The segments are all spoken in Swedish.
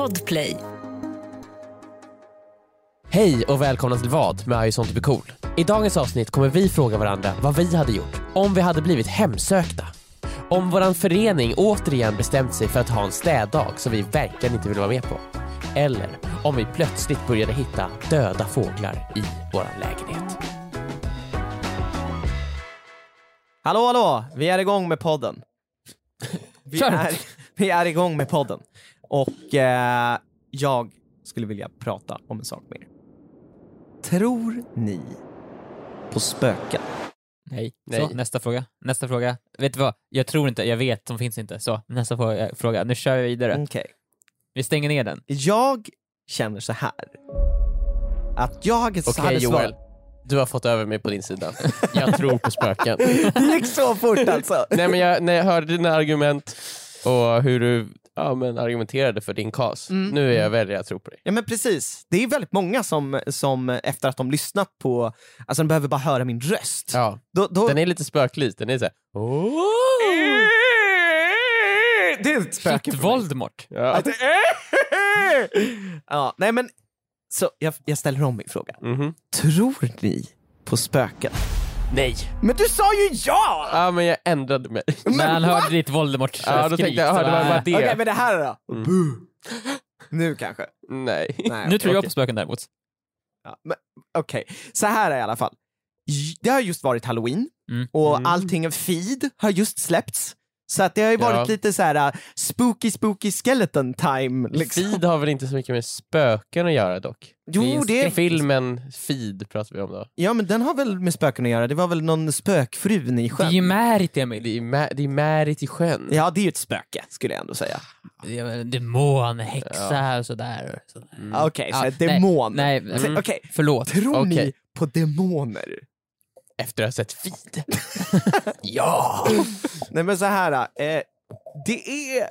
Podplay. Hej och välkomna till Vad med I sånt cool. I dagens avsnitt kommer vi fråga varandra vad vi hade gjort om vi hade blivit hemsökta. Om våran förening återigen bestämt sig för att ha en städdag som vi verkligen inte vill vara med på. Eller om vi plötsligt började hitta döda fåglar i våran lägenhet. Hallå hallå, vi är igång med podden. Vi Kör. är, vi är igång med podden. Och eh, jag skulle vilja prata om en sak med er. Tror ni på spöken? Nej. Nej. Så, nästa fråga. Nästa fråga. Vet du vad? Jag tror inte, jag vet, de finns inte. Så, nästa fråga. fråga. Nu kör vi vidare. Okej. Vi stänger ner den. Jag känner så här. Att jag Okej hade Joel, du har fått över mig på din sida. Jag tror på spöken. Det gick så fort alltså. Nej men jag, när jag hörde dina argument och hur du ja, men argumenterade för din kas, Mm. nu är jag väljer att tro på dig. Ja men precis, det är väldigt många som, som efter att de lyssnat på, alltså de behöver bara höra min röst. Ja, Då, då... den är lite spöklik, den är såhär Det är ett spöke. Voldemort. ja. Att- ja, nej men, så jag, jag ställer om min fråga. Mhm. Tror ni på spöken? Nej! Men du sa ju ja! Ja men jag ändrade mig. När han va? hörde ditt Voldemort Ja, då tänkte jag, ja, det var bara det. Okej, men det här då? Mm. Buh. Nu kanske? Nej. Nej, Nu tror jag på spöken däremot. Ja, men, Okej, så här är i alla fall. Det har just varit halloween Mm. och Mm. allting feed har just släppts. Så att det har ju varit Ja. lite så här uh, spooky spooky skeleton time. Liksom. Feed har väl inte så mycket med spöken att göra dock? Jo, Finns det är- Filmen Feed pratar vi om då. Ja men den har väl med spöken att göra, det var väl någon spökfrun i Det sjön? är ju Märit, Emil. Det är, ma- det är Märit i sjön. Ja det är ju ett spöke skulle jag ändå säga. Det Demon, häxa och sådär. och sådär. Mm. Okej, så Ja, demon. Nej, nej Okej, förlåt. tror ni Okej. på demoner? Efter att ha sett Feed. ja! Nej men så här, eh, det, är,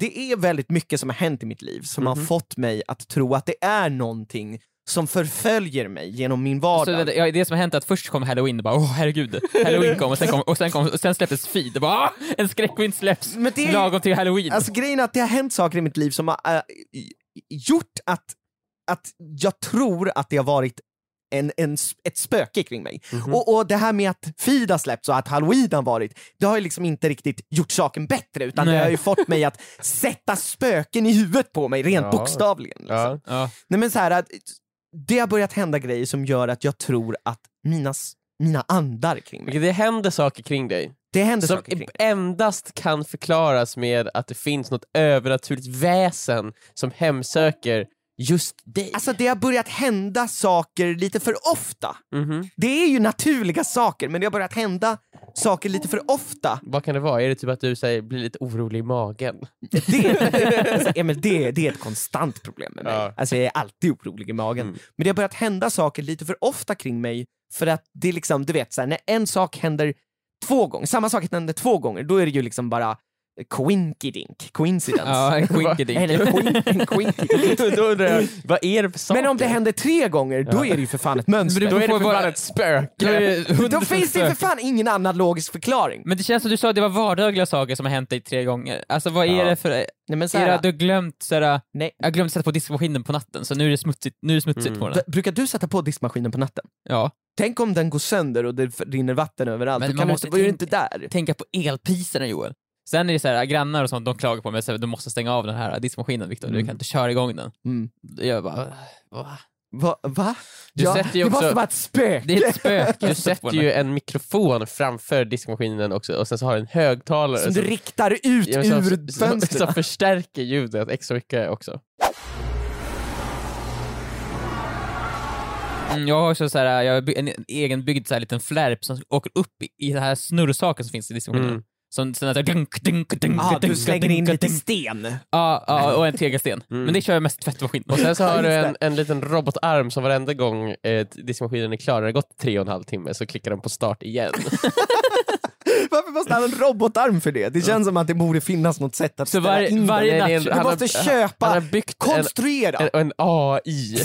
det är väldigt mycket som har hänt i mitt liv som har Mhm. fått mig att tro att det är någonting som förföljer mig genom min Så vardag. det, ja, det som har hänt är att först kom halloween och bara åh herregud, halloween kom och sen, kom, och sen, kom, och sen släpptes feed och bara "Ah, en skräckfilm släpps Men det är- lagom till halloween. Alltså grejen är att det har hänt saker i mitt liv som har äh, gjort att, att jag tror att det har varit en, en, ett spöke kring mig. Mhm. Och, och det här med att har släppts och att Halloween har varit, det har ju liksom inte riktigt gjort saken bättre utan det Nej. har ju fått mig att sätta spöken i huvudet på mig, rent Ja. bokstavligen. Liksom. Ja. ja. Nej men så här, att det har börjat hända grejer som gör att jag tror att mina, mina andar kring mig, Det händer saker kring dig det händer som saker kring endast kan förklaras med att det finns något övernaturligt väsen som hemsöker just dig. Alltså det har börjat hända saker lite för ofta. Mhm. Det är ju naturliga saker, men det har börjat hända saker lite för ofta. Vad kan det vara? Är det typ att du säger, blir lite orolig i magen? Det, alltså, Emil, det, det är ett konstant problem med mig. Ja. Alltså, jag är alltid orolig i magen. Mm. Men det har börjat hända saker lite för ofta kring mig, för att det är liksom, du vet, så här, när en sak händer två gånger, samma sak händer två gånger, då är det ju liksom bara quinkydink, coincidence. Ja, en quinkydink. Eller quink- en quinkydink. Då undrar jag, vad är det för saker? Men om det händer tre gånger, då är det ju för fan ett mönster. Då du är det för bara- fan ett spöke. Då är det Då 100% finns det för fan ingen annan logisk förklaring. Men det känns som du sa att det var vardagliga saker som har hänt dig tre gånger. Alltså vad är Ja. det för... Nej, men så Är det att du har glömt såhär, nej. jag har glömt sätta på diskmaskinen på natten så nu är det smutsigt, nu är det smutsigt Mm. på den. Brukar du sätta på diskmaskinen på natten? Ja. Tänk om den går sönder och det rinner vatten överallt, Men då man kan du måste inte, var du tänka- inte där. Tänka på elpriserna Joel. Sen är det så här, grannar och sånt, de klagar på mig här, du måste stänga av den här diskmaskinen Viktor, du Mm. kan inte köra igång den. Mm. Jag bara, va? Va? va? Du ja, sätter ju det måste också- vara ett spöke! Det är ett spöke. Du sätter ju en mikrofon framför diskmaskinen också och sen så har du en högtalare Som du riktar ut Ja, som, ur som, som fönstret. förstärker ljudet extra mycket också. Mm, jag har också så här, jag har en en egenbyggd så här liten flärp som åker upp i, i den här snurrsaken som finns i diskmaskinen. Mm. Som sen att jag dunk, dunk, dunk, Ja, du slänger dunk, in lite sten. Ja, ja, och en tegelsten. Mm. Men det kör jag mest tvättmaskin. Och sen så har du en, en liten robotarm som varenda gång eh, diskmaskinen är klar, när det har gått tre och en halv timme, så klickar den på start igen. Varför måste han ha en robotarm för det? Det känns som att det borde finnas något sätt att Så ställa varje- in varje den. en- Du han har- måste Han köpa, har byggt en, konstruera. en, en AI.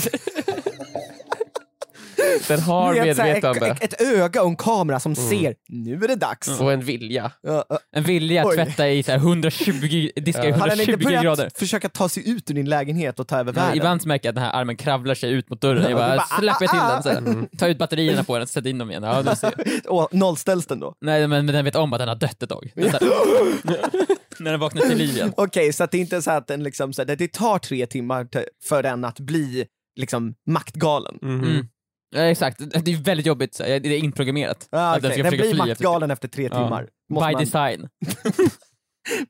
Den har vet, så medvetande Ett, ett öga och en kamera som ser, nu är det dags. och en vilja. Ja, ja. En vilja att Oj. tvätta i så här 120, diska i Har den inte 120 börjat grader. försöka ta sig ut ur din lägenhet och ta över Ja, världen? ibland så märker jag att den här armen kravlar sig ut mot dörren. Jag Ja, bara, bara, släpper till ah, den så här. Ta ut batterierna på den, sätt in dem igen. Ja, ser. Och nollställs den då? Nej men, men den vet om att den har dött ett tag. Den så när den vaknar till liv igen. Okej, så att det inte är så att den liksom, så att det tar tre timmar för den att bli liksom maktgalen. Mhm. Mm. Ja, exakt, det är väldigt jobbigt. Det är inprogrammerat. Ah, att den ska Den blir fly maktgalen efter tre Ja. timmar. Måste By man- design.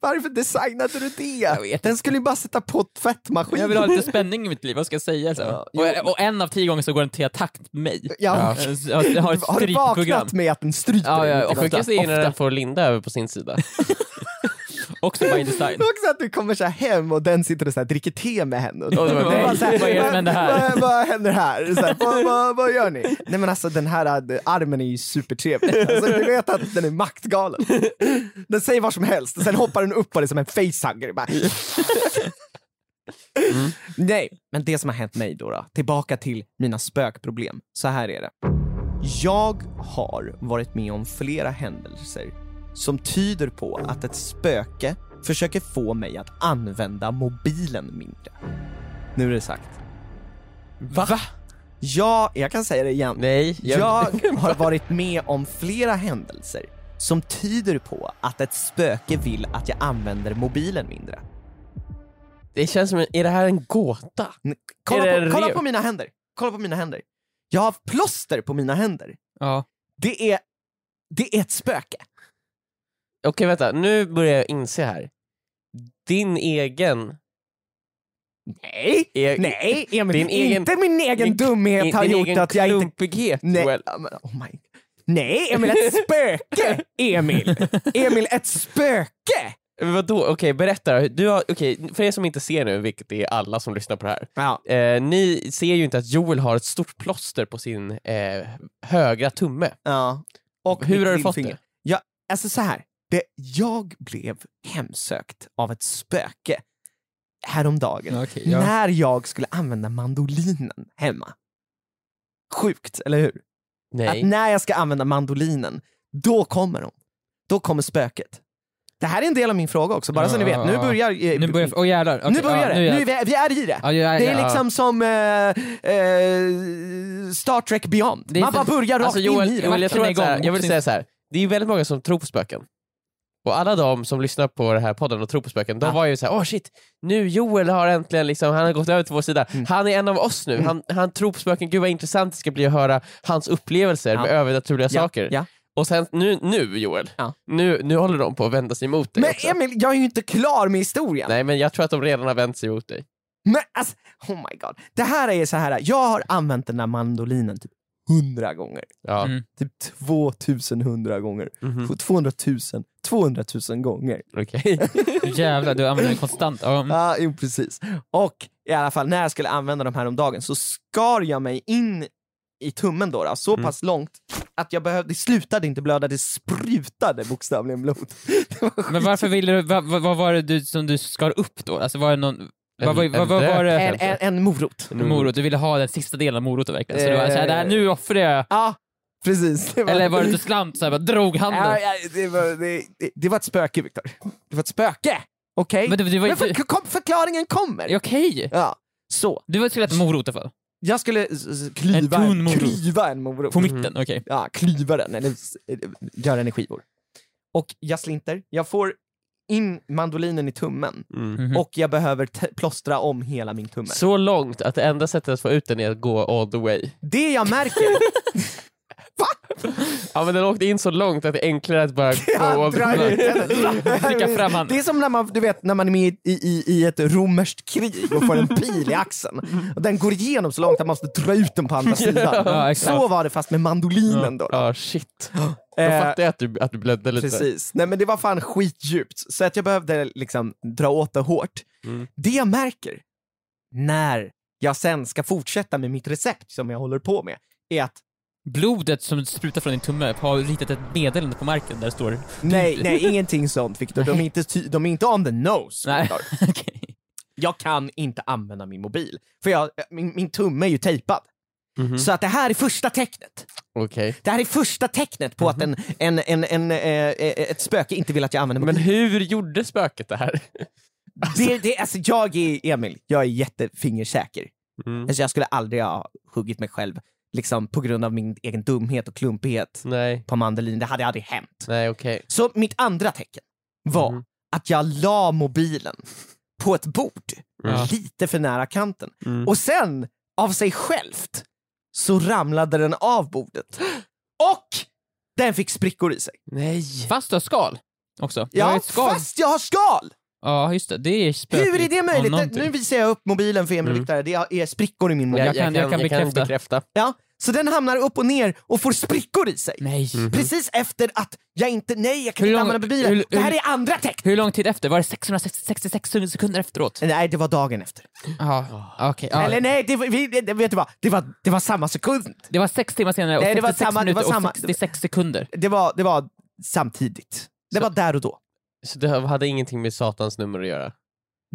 Varför designade du det? Den skulle ju bara sätta på tvättmaskin. Jag vill ha lite spänning i mitt liv, vad ska jag säga? Så? Ja, och, och en av tio gånger så går den till attack med mig. Ja. Ja, Jag har ett Har du vaknat med att den stryper Ja, ja, och? Sjukaste är när den får Linda över på sin sida. Också by design. Också att du kommer så här hem och den sitter och så här dricker te med henne. Och bara nej, så här, vad är det som händer här? Vad, vad händer här? Så här vad, vad, vad gör ni? Nej men alltså den här äh, armen är ju supertrevlig. Alltså, du vet att den är maktgalen. Den säger vad som helst och sen hoppar den upp på det som en facehugger. Bara. Nej, men det som har hänt mig då, då, tillbaka till mina spökproblem. Så här är det. Jag har varit med om flera händelser som tyder på att ett spöke försöker få mig att använda mobilen mindre. Nu är det sagt. Va? Ja, jag kan säga det igen. Nej. Jag har varit med om flera händelser som tyder på att ett spöke vill att jag använder mobilen mindre. Det känns som, en, är det här en gåta? Kolla, på, kolla på mina händer. Kolla på mina händer. Jag har plåster på mina händer. Ja. Det är, det är ett spöke. Okej vänta, nu börjar jag inse här. Din egen... Nej, E- nej Emil, din egen- inte min egen din- dumhet har din gjort egen att jag inte... klumpighet Nej, Joel. men, oh my. nej Emil, ett spöke! Emil, Emil, ett spöke! Vadå? Okej, berätta då. du har, okej, För er som inte ser nu, vilket är alla som lyssnar på det här. Ja. Eh, ni ser ju inte att Joel har ett stort plåster på sin eh, högra tumme. ja. Och Hur mitt har du fått lillfinger. det? Ja, alltså så här. Det, jag blev hemsökt av ett spöke häromdagen Okej, ja. när jag skulle använda mandolinen hemma. Sjukt, eller hur? Nej. Att när jag ska använda mandolinen, då kommer hon. Då kommer spöket. Det här är en del av min fråga också, bara så ni vet. Nu börjar... eh, Nu börjar, jävlar. Okej, nu börjar ja, det, nu är är vi, vi är i det. Ja, jag- Det är ja. liksom som eh, eh, Star Trek Beyond. Är Man bara börjar rakt Alltså Joel, in i det. Joel jag, tror att, jag vill säga så här. det är väldigt många som tror på spöken. Och alla de som lyssnar på den här podden och tror på spöken, de Ja. var ju så här: åh shit, nu Joel har äntligen liksom, han har gått över till vår sida. Mm. Han är en av oss nu, han, han tror på spöken, gud vad intressant det ska bli att höra hans upplevelser Ja. med övernaturliga Ja, saker. ja. Och sen nu, nu Joel, Ja. nu, nu håller de på att vända sig emot dig Men också. Emil, jag är ju inte klar med historien. Nej men jag tror att de redan har vänt sig emot dig. Men alltså, oh my god. Det här är så här. jag har använt den där mandolinen typ hundra gånger. Ja. Mm. Typ 2100 gånger. Mhm. 200 000, 200 000 gånger. Okej. Jävlar, du använder den konstant. Ja. mm. Ja, jo precis. Och i alla fall när jag skulle använda dem här om dagen så skar jag mig in i tummen då, då så Mm. pass långt att jag behövde, det slutade inte blöda, det sprutade bokstavligen blod. Men varför ville du, vad, vad, vad var det du, som du skar upp då? Alltså var det någon, vad, vad, vad, vad var det? en, en, en morot. Mm. Morot, du ville ha den sista delen av moroten verkligen? Så du var Eh. såhär, "Där, nu offrar jag. Ja, precis. Det Eller var det lite slant såhär, bara drog handen? Ja, ja, det, var, det, det, det var ett spöke Viktor. Det var ett spöke! Okej? Men det, var Men för, kom, förklaringen kommer! Okej! Ja, så. Du var skulle äta morot i alla fall? Jag skulle klyva En en, morot. klyva en morot. På mitten, okej. Ja, klyva den, eller eh, göra den i skivor. Och jag slinter, jag får in mandolinen i tummen Mm. Mhm. och jag behöver t- plåstra om hela min tumme. Så långt att det enda sättet att få ut den är att gå all the way. Det jag märker, Ja men den åkte in så långt att det är enklare att bara gå all the way. Det är som när man, du vet, när man är med i, i, i ett romerskt krig och får en pil i axeln. Och den går igenom så långt att man måste dra ut den på andra sidan. Ja, så var det fast med mandolinen då. då. Ja shit. Eh, fattar jag att du, att du blödde lite. Precis. Nej men det var fan skitdjupt, så att jag behövde liksom dra åt det hårt. Mm. Det jag märker när jag sen ska fortsätta med mitt recept som jag håller på med, är att Blodet som sprutar från din tumme har ritat ett meddelande på marken där det står nej, nej, ingenting sånt Viktor. De, är inte ty- de är inte on the nose. Nej. Okej. Jag kan inte använda min mobil, för jag, min, min tumme är ju tejpad. Mhm. Så att det här är första tecknet. Okej. Det här är första tecknet på att en, en, en, en, eh, eh, ett spöke inte vill att jag använder Men mobilen. hur gjorde spöket det här? Det, det, alltså jag är Emil, jag är jättefingersäker. Mm. Alltså jag skulle aldrig ha huggit mig själv liksom på grund av min egen dumhet och klumpighet Nej, på mandolin. Det hade aldrig hänt. nej okej. Så mitt andra tecken var Mhm. att jag la mobilen på ett bord Mm. lite för nära kanten. Mm. Och sen, av sig självt, så ramlade den av bordet. Och den fick sprickor i sig. Nej. Fast du har skal också. Du har Ja, ett skal. fast jag har skal! Ja, just det. Det är spökligt. Hur är det möjligt? Nu visar jag upp mobilen för Emil och Mm. Viktor, det är sprickor i min mobil. Jag kan- jag kan bekräfta. bekräfta. Ja, så den hamnar upp och ner och får sprickor i sig. Nej. Precis efter att jag inte, nej jag kan Hur inte lång- använda mobilen. hur- det här hur- är andra tecken. Hur lång tid efter? Var det 666 sekunder efteråt? Nej, det var dagen efter. Ja, okej. ja. Eller nej, det vi, det, vet du vad? Det var, det var samma sekund. Det var sex timmar senare och Nej, det var 66 samma- det var minuter samma- och 66 sekunder. Det var, det var samtidigt. Det Så- var där och då. Så det hade ingenting med satans nummer att göra?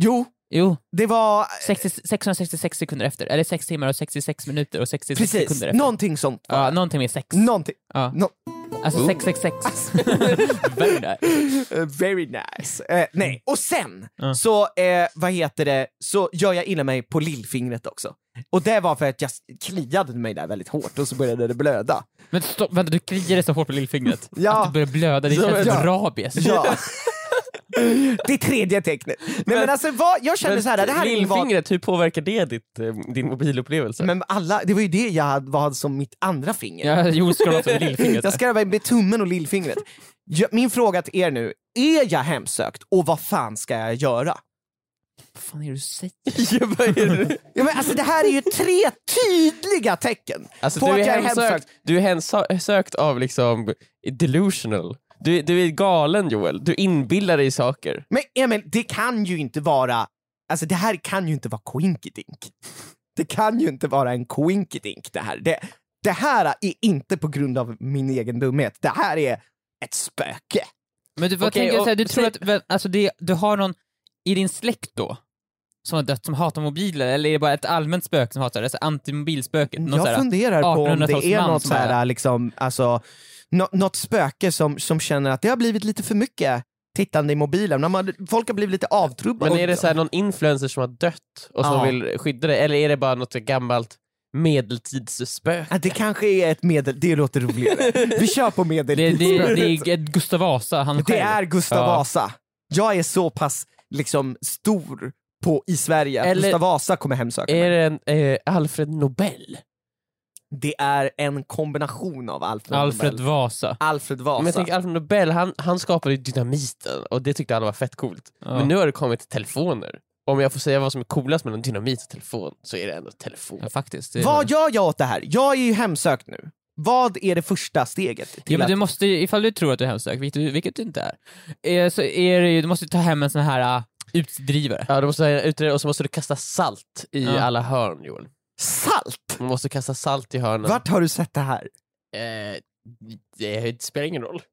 Jo, Jo, det var 60, 666 sekunder efter. Eller 6 timmar och 66 minuter och 66 precis sekunder efter. någonting sånt. Ja, det. någonting med sex. Någonting. Ja. No. Alltså 666. Very nice. Very nice. Eh, nej, och sen Ja. så, eh, vad heter det, så gör jag illa mig på lillfingret också. Och det var för att jag kliade mig där väldigt hårt och så började det blöda. Men stopp, vänta, du kliade så hårt på lillfingret. Ja. Att du börjar blöda, det känns ja. som rabies. Ja. det är tredje tecknet. Nej men, Men- alltså vad, jag kände så här, det här Lillfingret, hur påverkar det ditt, eh, din mobilupplevelse? Men alla, det var ju det jag hade, som mitt andra finger. Ja, jo, ha som lillfingret. Jag ska med tummen och lillfingret. Min fråga till er nu, är jag hemsökt och vad fan ska jag göra? Vad fan är det du säger? Ja, men alltså, det här är ju tre tydliga tecken Alltså, på du, att är jag är hemsökt, hemsökt. du är hemsökt av liksom delusional. Du, du är galen Joel, du inbillar dig saker. Men Emil, det kan ju inte vara, alltså det här kan ju inte vara Quinkydink. Det kan ju inte vara en Quinkydink det här. Det, det här är inte på grund av min egen dumhet, det här är ett spöke. Men du, vad Okej, tänker du, och du tror att väl, alltså det, du har någon i din släkt då som har dött som hatar mobiler, eller är det bara ett allmänt spöke som hatar det? Alltså antimobilspöket? Någon Jag funderar på om det 1800-talsman är något som så här, bara- liksom, alltså, nå- något spöke som, som känner att det har blivit lite för mycket tittande i mobilen. När man, folk har blivit lite avtrubbade. Men är det så här någon influencer som har dött och som Ja. vill skydda dig, eller är det bara något gammalt medeltidsspöke? Ja, det kanske är ett medel, det låter roligare. Vi kör på det, medeltidsspöket. det, det är Gustav Vasa, han Det själv. är Gustav Ja. Vasa. Jag är så pass liksom stor på, i Sverige att Eller- Gustav Vasa kommer hemsöka Är mig. det en, eh, Alfred Nobel? Det är en kombination av Alfred, Alfred Nobel. Vasa. Alfred Vasa. Men jag tänker Alfred Nobel, han, han skapade dynamiten och det tyckte alla var fett coolt. Ja. Men nu har det kommit telefoner. Om jag får säga vad som är coolast mellan dynamit och telefon så är det ändå telefon. Ja, faktiskt. Det, Vad gör jag åt det här? Jag är ju hemsökt nu. Vad är det första steget? Till Ja, men du måste, ifall du tror att du är hemsökt, vilket du, vilket du inte är, eh, så är det ju, du måste ta hem en sån här uh, utdrivare. Ja, du måste ha utreda och så måste du kasta salt i Ja. alla hörn Joel. Salt? Man måste kasta salt i hörnen. Vart har du sett det här? Eh, det spelar ingen roll.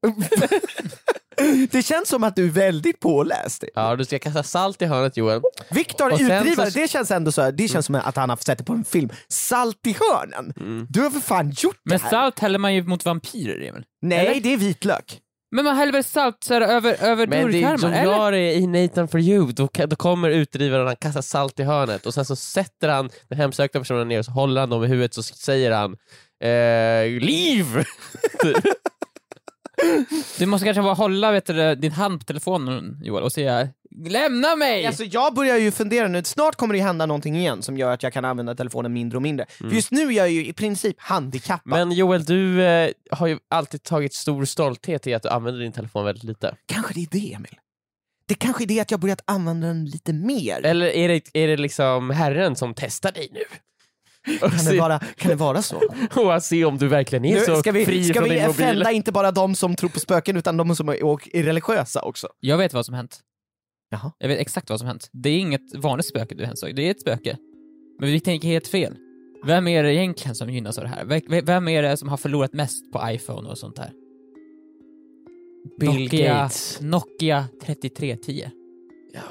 Det känns som att du är väldigt påläst. Ja, du ska kasta salt i hörnet Joel. Viktor, utdrivare, så- det känns ändå så här, det känns som att han har sett det på en film. Salt i hörnen? Mm. Du har för fan gjort Men det här. salt häller man ju mot vampyrer, Emil. Nej, eller? det är vitlök. Men man häller väl salt så här, över, över Men det eller? jag är i Nathan for you, då, då kommer utdrivaren, han kastar salt i hörnet och sen så sätter han den hemsökta personen ner och så håller han dem i huvudet så säger han eh, Liv! Du måste kanske bara hålla vet du, din hand på telefonen Joel och säga Lämna mig! Alltså jag börjar ju fundera nu, snart kommer det hända någonting igen som gör att jag kan använda telefonen mindre och mindre. För just nu är jag ju i princip handikappad. Men Joel, du eh, har ju alltid tagit stor stolthet i att du använder din telefon väldigt lite. Kanske det är det Emil? Det kanske är det att jag börjat använda den lite mer. Eller är det, är det liksom Herren som testar dig nu? Kan det, vara, kan det vara så? och se om du verkligen är Nu, så ska vi, fri ska från vi din mobil. fälla inte bara de som tror på spöken utan de som är, och är religiösa också? Jag vet vad som hänt. Jaha. Jag vet exakt vad som hänt. Det är inget vanligt spöke du hemsöker, det är ett spöke. Men vi tänker helt fel. Vem är det egentligen som gynnas av det här? Ve- Vem är det som har förlorat mest på iPhone och sånt där? Bill Nokia, Gates. Nokia 3310. Ja.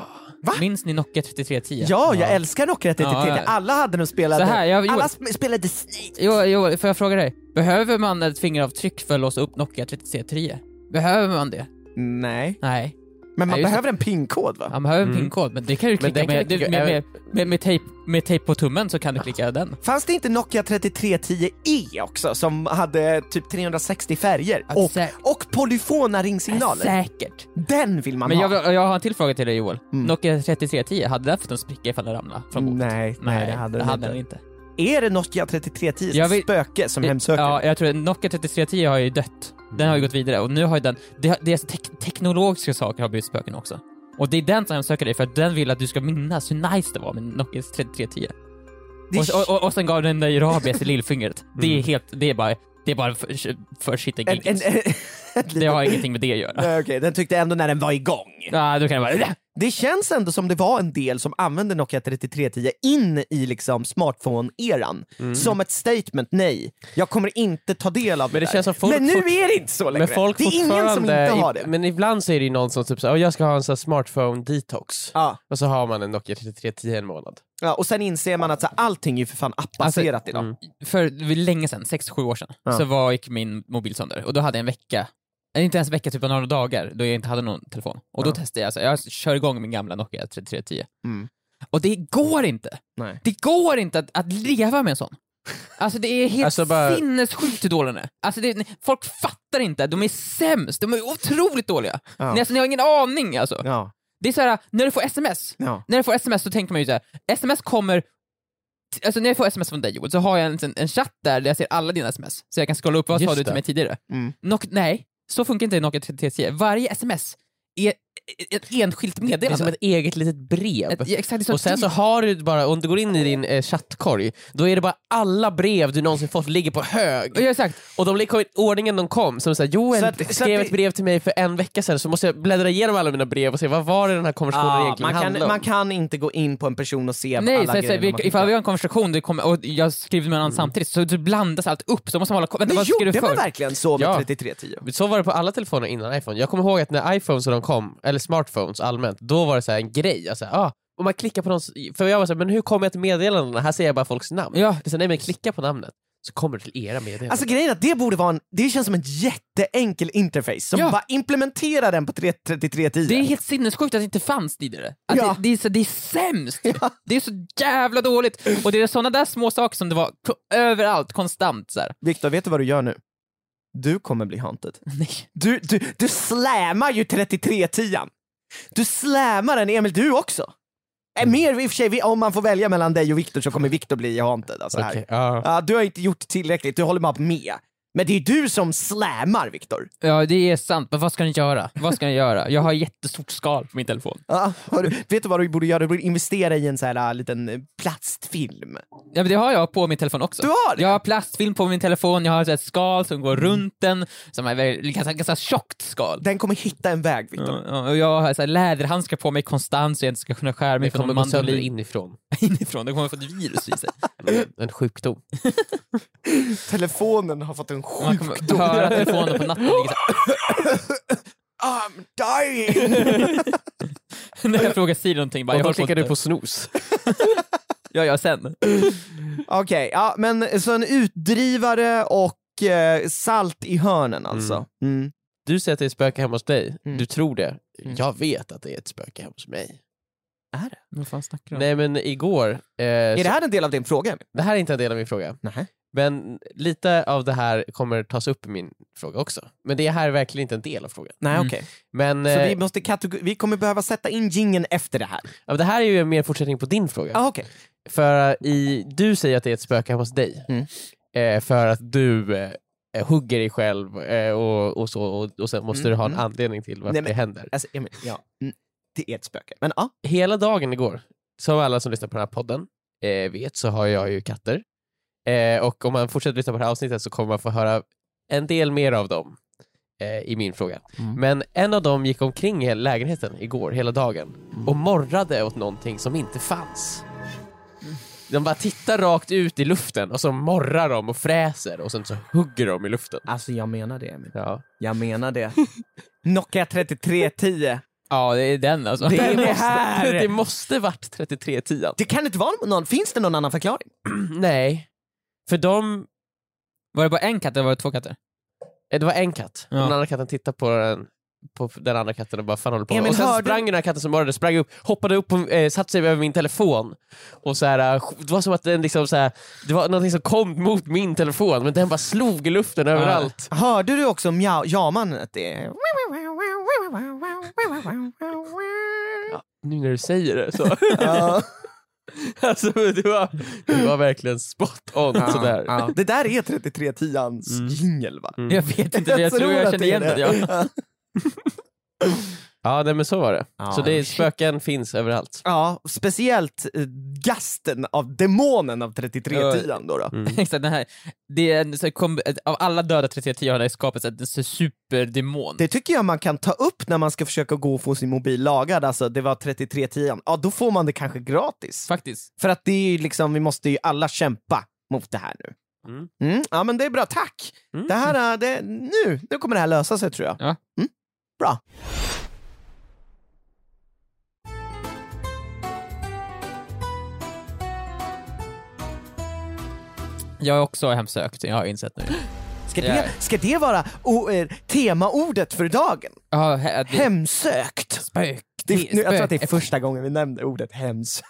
Va? Minns ni Nokia 3310? Ja, jag älskar Nokia 3310. Ja, ja. Alla hade den spelade. Så här, jag- Alla sp- spelade Snake. Jo, jo, får jag fråga dig? Behöver man ett fingeravtryck för att låsa upp Nokia 3310? Behöver man det? Nej. Nej. Men man Nej, just behöver en pinkod va? Man behöver en Mm. pinkod, men det kan du Men klicka den kan med, du klicka- med, med, med, med, tejp, med tejp på tummen så kan du klicka den. Fanns det inte Nokia 3310E också som hade typ 360 färger? Att Och, sä- och polyfona ringsignaler? Säkert. Den vill man Men ha. jag, jag har en till fråga till dig Joel. Mm. Nokia 3310, hade den fått en spricka ifall den ramlade från bordet? Nej, nej, det hade den inte. Den. Är det Nokia 3310 Jag vill- spöke som hemsöker? Ja, jag tror att Nokia 3310 har ju dött. Den har ju gått vidare och nu har ju den, det, det är tek, teknologiska saker har blivit spöken också. Och det är den som hemsöker dig för att den vill att du ska minnas hur nice det var med Nokia 3310. Det Och, och, och sen gav den dig rabies i lillfingret. Det är helt, det är bara, det är bara för, för shit en, en, en, Det har ingenting med det att göra. Nej, Okej, den tyckte ändå när den var igång. Ja, då kan jag bara... Det känns ändå som det var en del som använde Nokia 3310 in i liksom smartphone-eran. Som ett statement, nej, jag kommer inte ta del av Men det där. känns som folk Men nu är det inte så längre. Men folk det är ingen som inte har i- det. Men ibland så är det ju någon som typ såhär, "Åh, jag ska ha en sån här smartphone detox. Ja. Och så har man en Nokia 3310 en månad. Ja, och sen inser man att så här, allting är ju för fan appbaserat idag. mm. För länge sedan, 6-7 år sedan, Ja. så var, gick min mobil sönder och då hade jag en vecka, inte ens en vecka, typ några dagar, då jag inte hade någon telefon. Och då Ja. testade jag, så jag kör igång min gamla Nokia 3310. Mm. Och det går inte! Nej. Det går inte att, att leva med en sån. Alltså det är helt Alltså, bara- sinnessjukt hur dålig den är. Alltså det, folk fattar inte, de är sämst, de är otroligt dåliga. Ja. Ni, alltså, ni har ingen aning alltså. Ja. Det är så här, när du får sms, Ja. när du får sms så tänker man ju så här, sms kommer Alltså när jag får sms från dig Joel, så har jag en, en chatt där, där jag ser alla dina sms. Så jag kan scrolla upp, vad sa du till mig tidigare? Mm. Nok nej, så funkar inte Nokia 3310. Varje sms är ett enskilt Det är meddelande. som ett eget litet brev. Ett- ja, exakt, det och sen så har du bara, om du går in i din eh, chattkorg, då är det bara alla brev du någonsin fått ligger på hög. Ja, exakt. Och de ligger i ordningen de kom, som såhär Joel Så att- så att skrev det- ett brev till mig för en vecka sedan, så måste jag bläddra igenom alla mina brev och se vad var det den här konversationen Ja, egentligen man, handlade kan, om. man kan inte gå in på en person och se Nej, alla så, så, grejer vi, man ifall vi har en konversation det kommer, och jag skriver med en annan samtidigt, så, så blandas allt upp. Så måste man hålla Vänta, Men vad skrev du gjorde man för? verkligen så med Ja. 3310? Så var det på alla telefoner innan iPhone. Jag kommer ihåg att när iPhones och de kom, eller smartphones allmänt, då var det så här en grej. Alltså, ah, om man klickar på någons, för jag var så här, men hur kommer jag till meddelandena? Här ser jag bara folks namn. Ja. Det är så här, nej men klicka på namnet, så kommer du till era meddelanden. Alltså grejen är att det borde vara en, det känns som en jätteenkel interface, som Ja. bara implementerar den på 3- 3310. Det är helt sinnessjukt att det inte fanns tidigare. Att Ja. det, det, är så, det är sämst! Det är så jävla dåligt! Och det är såna där små saker som det var överallt, konstant så här. Viktor, vet du vad du gör nu? Du kommer bli haunted. Nej. Du, du, du slammar ju 3310 Du slammar den Emil, du också! Äh, mer i och för sig, om man får välja mellan dig och Viktor så kommer Viktor bli haunted. Alltså. Okej, ja. Ja, du har inte gjort tillräckligt, du håller bara med. Men det är du som slammar Viktor. Ja, det är sant, men vad ska ni göra? Vad ska ni göra? Jag har jättestort skal på min telefon. Ja, har du, vet du vad du borde göra? Du borde investera i en sån här äh, liten eh, plastfilm. Ja, men det har jag på min telefon också. Du har det? Jag har plastfilm på min telefon, jag har ett skal som går runt den, som är väldigt- ganska, ganska tjockt skal. Den kommer hitta en väg Viktor. Ja, och jag har så här läderhandskar på mig konstant så jag inte ska kunna skära mig Det från kommer någon gå sönder mandolin inifrån. inifrån. Det kommer få ett virus i sig. En sjukdom. Telefonen har fått en Man kommer sjukdom. höra telefonen på natten ligga så I'm dying! När jag frågar Siri någonting bara, Och jag då klickar du på snooze. Ja, ja, sen. Okej, ja men så en utdrivare och eh, salt i hörnen alltså. Mm. Du säger att det är ett spöke hemma hos dig, Mm. du tror det. Mm. Jag vet att det är ett spöke hemma hos mig. Är det? Vad fan snackar du om? Nej men igår, eh, Är så- det här en del av din fråga? Emil? det här är inte en del av min fråga. Nej. Men lite av det här kommer tas upp i min fråga också. Men det här är verkligen inte en del av frågan. Nej Mm. okej. Men, Så eh, vi, måste kategor- vi kommer behöva sätta in gingen efter det här? ja, men det här är ju mer fortsättning på din fråga. Ah, okej. För eh, i, du säger att det är ett spöke hemma hos dig. Mm. Eh, för att du eh, hugger dig själv eh, och, och så, och, och sen måste Mm, du ha en mm. anledning till varför Nej, men- det händer. Alltså, Emil, ja. Mm. Det är ett spöke. Men ja. Hela dagen igår, som alla som lyssnar på den här podden eh, vet, så har jag ju katter. Eh, och om man fortsätter lyssna på det här avsnittet så kommer man få höra en del mer av dem eh, i min fråga. Mm. Men en av dem gick omkring i hela lägenheten igår, hela dagen, Mm. och morrade åt någonting som inte fanns. De bara tittar rakt ut i luften och så morrar de och fräser och sen så hugger de i luften. Alltså jag menar det Emil. Ja. Jag menar det. Nokia 3310 Ja, det är den alltså. Det är Det det måste, här. det måste varit 3310. Det kan inte vara någon, finns det någon annan förklaring? Nej, för de, Var det bara en katt eller var det två katter? eh, det var en katt, Ja. den andra katten tittade på den på den andra katten och bara fan håller på med?" Emil, Och sen hörde- sprang den här katten som morrade, sprang upp, hoppade upp och eh, satte sig över min telefon. Och så här, eh, det var som att den liksom så här, det var någonting som kom mot min telefon men den bara slog i luften överallt. Hörde du också mjau, ja-mannen? Det... Ja, nu när du säger det så. Ja. alltså, det, var, det var verkligen spot on sådär. Ja. Det där är 3310ans Mm. jingel va? Mm. Jag vet inte, men jag tror jag är igen den. det. Ja. Ja, nej, men så var det. Ja, så det är, spöken finns överallt. Ja, speciellt eh, gasten av demonen av 3310 då. då. Mm. Exakt, den här, det är en, så kom, av alla döda 3310 har det skapats en så superdemon. Det tycker jag man kan ta upp när man ska försöka gå och få sin mobil lagad, alltså det var 3310 ja då får man det kanske gratis. Faktiskt. För att det är ju liksom, vi måste ju alla kämpa mot det här nu. Mm. Mm, ja men det är bra, tack! Mm. Det här, är- det, nu, nu kommer det här lösa sig tror jag. Ja. Mm, bra. Jag har också hemsökt, jag har insett nu. Ska det, ska det vara o, eh, temaordet för dagen? Ja, he, det, Hemsökt! spök. Det, nu, jag tror att det är första gången vi nämner ordet hems.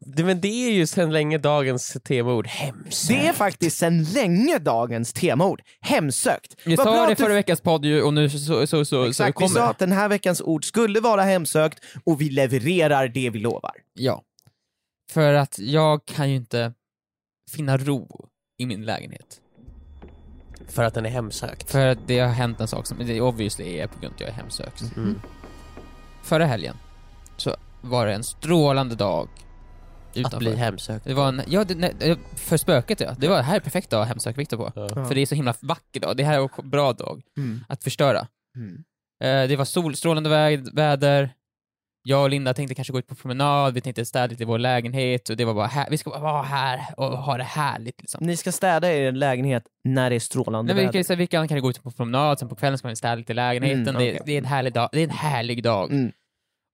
Det, men det är ju sedan länge dagens temaord, hemsökt. Det är faktiskt sedan länge dagens temaord. Hemsökt. Vi Vad sa det förra veckans podd ju, och nu så, så, så, så Exakt, vi kommer sa det. att den här veckans ord skulle vara hemsökt och vi levererar det vi lovar. Ja. För att jag kan ju inte finna ro i min lägenhet. För att den är hemsökt. För att det har hänt en sak som, det obviously är på grund av att jag är hemsökt. Mm. Förra helgen så var det en strålande dag utanför. Att bli hemsökt. Det var en, ja, det, nej, för spöket ja. Det var det här är perfekt dag att hemsöka Viktor på. Ja. För det är så himla vacker dag. Det här är en bra dag Mm. att förstöra. Mm. Eh, det var solstrålande vä- väder. Jag och Linda tänkte kanske gå ut på promenad, vi tänkte städa lite i vår lägenhet och det var bara här, vi ska bara vara här och ha det härligt liksom. Ni ska städa er lägenhet när det är strålande Nej, vi, väder. kan, så här, vi kan, kan gå ut på promenad, sen på kvällen ska vi städa lite i lägenheten. Mm, det, okej. det, är en härlig dag. det är en härlig dag. Mm.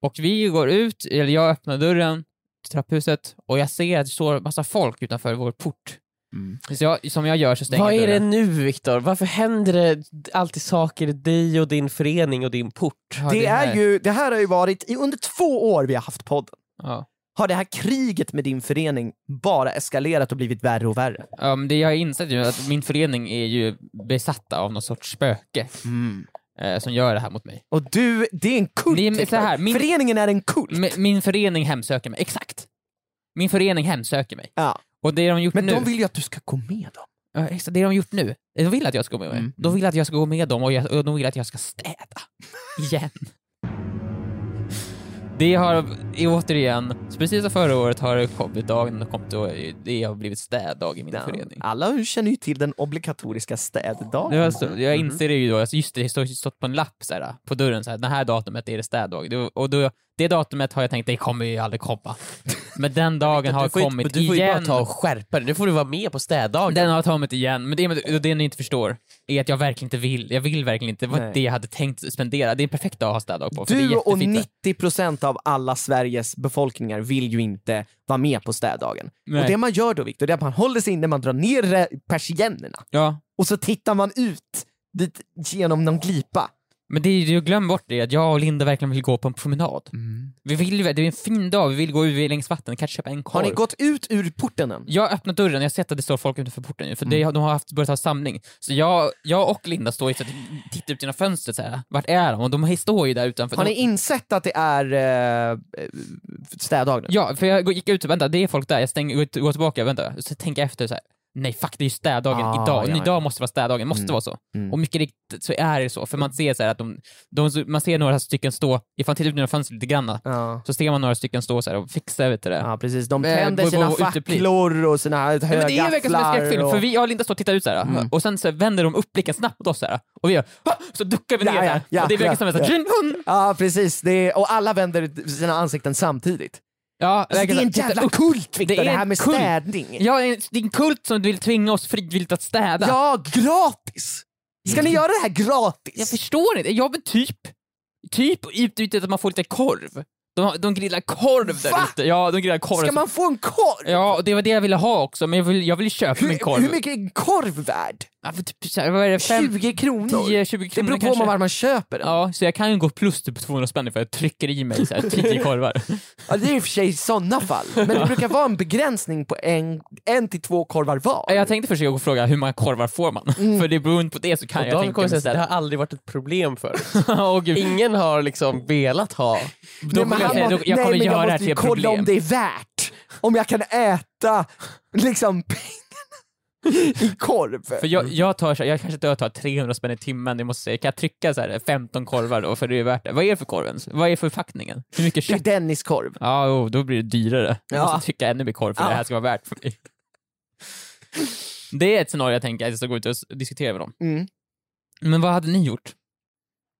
Och vi går ut, eller jag öppnar dörren till trapphuset och jag ser att det står massa folk utanför vår port. Mm. Så jag, som jag gör så stänger Vad jag är det dörren. nu Viktor? Varför händer det alltid saker i dig och din förening och din port? Ja, det, här- är ju, det här har ju varit, i under två år vi har haft podden, Ja. har det här kriget med din förening bara eskalerat och blivit värre och värre. Ja, men det jag har insett ju är att min förening är ju besatta av någon sorts spöke eh, som gör det här mot mig. Och du, det är en kult. Viktor. så här, min- Föreningen är en kult. Min, min förening hemsöker mig, exakt. Min förening hemsöker mig. Ja. Och det de gjort Men nu... de vill ju att du ska gå med dem. Ja, exakt, det de gjort nu, de vill att jag ska gå med. Mm. De vill att jag ska gå med dem och, jag, och de vill att jag ska städa. Igen. Det har, i- återigen, precis som förra året har det kommit dagen och kommit och det har blivit städdag i min förening. Alla känner ju till den obligatoriska städdagen. Det var så, jag inser det ju då, alltså just det, det står stått på en lapp så här, på dörren så här, det här datumet är det städdag. Det, och då, det datumet har jag tänkt, det kommer ju aldrig komma. Men den dagen har kommit Du får ju bara igen. ta och skärpa dig, nu får du vara med på städdagen. Den har kommit igen, men det, det ni inte förstår är att jag verkligen inte vill, jag vill verkligen inte, det var Nej. det jag hade tänkt spendera. Det är en perfekt dag att ha städdag på, Du och jättefint. 90% av alla Sveriges befolkningar vill ju inte vara med på städdagen. Nej. Och det man gör då Viktor, det är att man håller sig inne, man drar ner persiennerna Ja, och så tittar man ut dit, genom någon glipa. Men det är, jag glömmer bort det, att jag och Linda verkligen vill gå på en promenad. Vi vill, ju- det är en fin dag, vi vill gå ut längs vattnet, kanske köpa en korv. Har ni gått ut ur porten än? Jag har öppnat dörren, jag har sett att det står folk utanför porten ju, för Mm. det, de har haft, börjat ha samling. Så jag, jag och Linda står ju att tittar ut genom fönstret så här. vart är de? Och de står ju där utanför. Har ni insett att det är eh, städdag nu? Ja, för jag gick ut och vänta, det är folk där, jag stänger, går, tillbaka, vänta, så tänker jag efter så här. Nej fuck, det är ju städdagen Ah, idag, ja, idag måste vara städdagen, måste Mm. vara så. Mm. Och mycket riktigt så är det så, för man ser så att de, de man ser några stycken stå, ifall man tittar ut genom fönstret lite grann, Ja. så ser man några stycken stå så och fixa vet du det. ja, precis. De Eh, tänder sina facklor och sina Ja, men det är verkligen som en högafflar. skräckfilm, och... för vi, jag och Linda står och tittar ut så här, Mm. och sen så vänder de upp blicken snabbt mot oss så här, och vi gör "Ha!" så duckar vi ner Ja, ja, ja, och det ja, som en sån här, ja. Ja, precis. Är... Och alla vänder sina ansikten samtidigt. Ja, Alltså, det är en här, jävla kult Viktor, Det det, är här en med kult. städning. Ja, det är en kult som vill tvinga oss frivilligt att städa. Ja, gratis! Ska ni göra det här gratis? Jag förstår inte, ja men typ. Typ utbytet att man får lite korv. De, de grillar korv där Va? ute. Ja, de grillar korv. Ska man få en korv? Ja, och det var det jag ville ha också, men jag vill, jag vill köpa min Hur, korv. hur mycket är en korv värd? Ja, för typ, så här, vad är det? Fem, 20 kronor? 10-20 det kronor beror på kanske. var man köper den. Ja, så jag kan ju gå plus typ 200 spänn för jag trycker i mig så här, 10 korvar. Ja, det är i och för sig i sådana fall. Men det brukar vara en begränsning på en, en till två korvar var. Jag tänkte försöka gå och fråga hur många korvar får man? För det beroende på det så kan Och jag tänka mig det har aldrig varit ett problem för Åh gud. Ingen har liksom velat ha. Då kommer jag, han säga, då, jag nej, kommer men göra det här måste till ju ett kolla problem. om det är värt. Om jag kan äta liksom i korv. För jag, jag, tar, jag kanske inte tar 300 spänn i timmen, jag måste säga, kan jag trycka så här 15 korvar då för det är värt det? Vad är det för korv ens? Vad är förpackningen? Hur mycket Det är kött? Dennis korv. Ja, jo, då blir det dyrare. Jag Ja. måste trycka ännu mer korv för Ja. det här ska vara värt för mig. Det är ett scenario jag tänker att jag ska gå ut och diskutera med dem. Mm. Men vad hade ni gjort?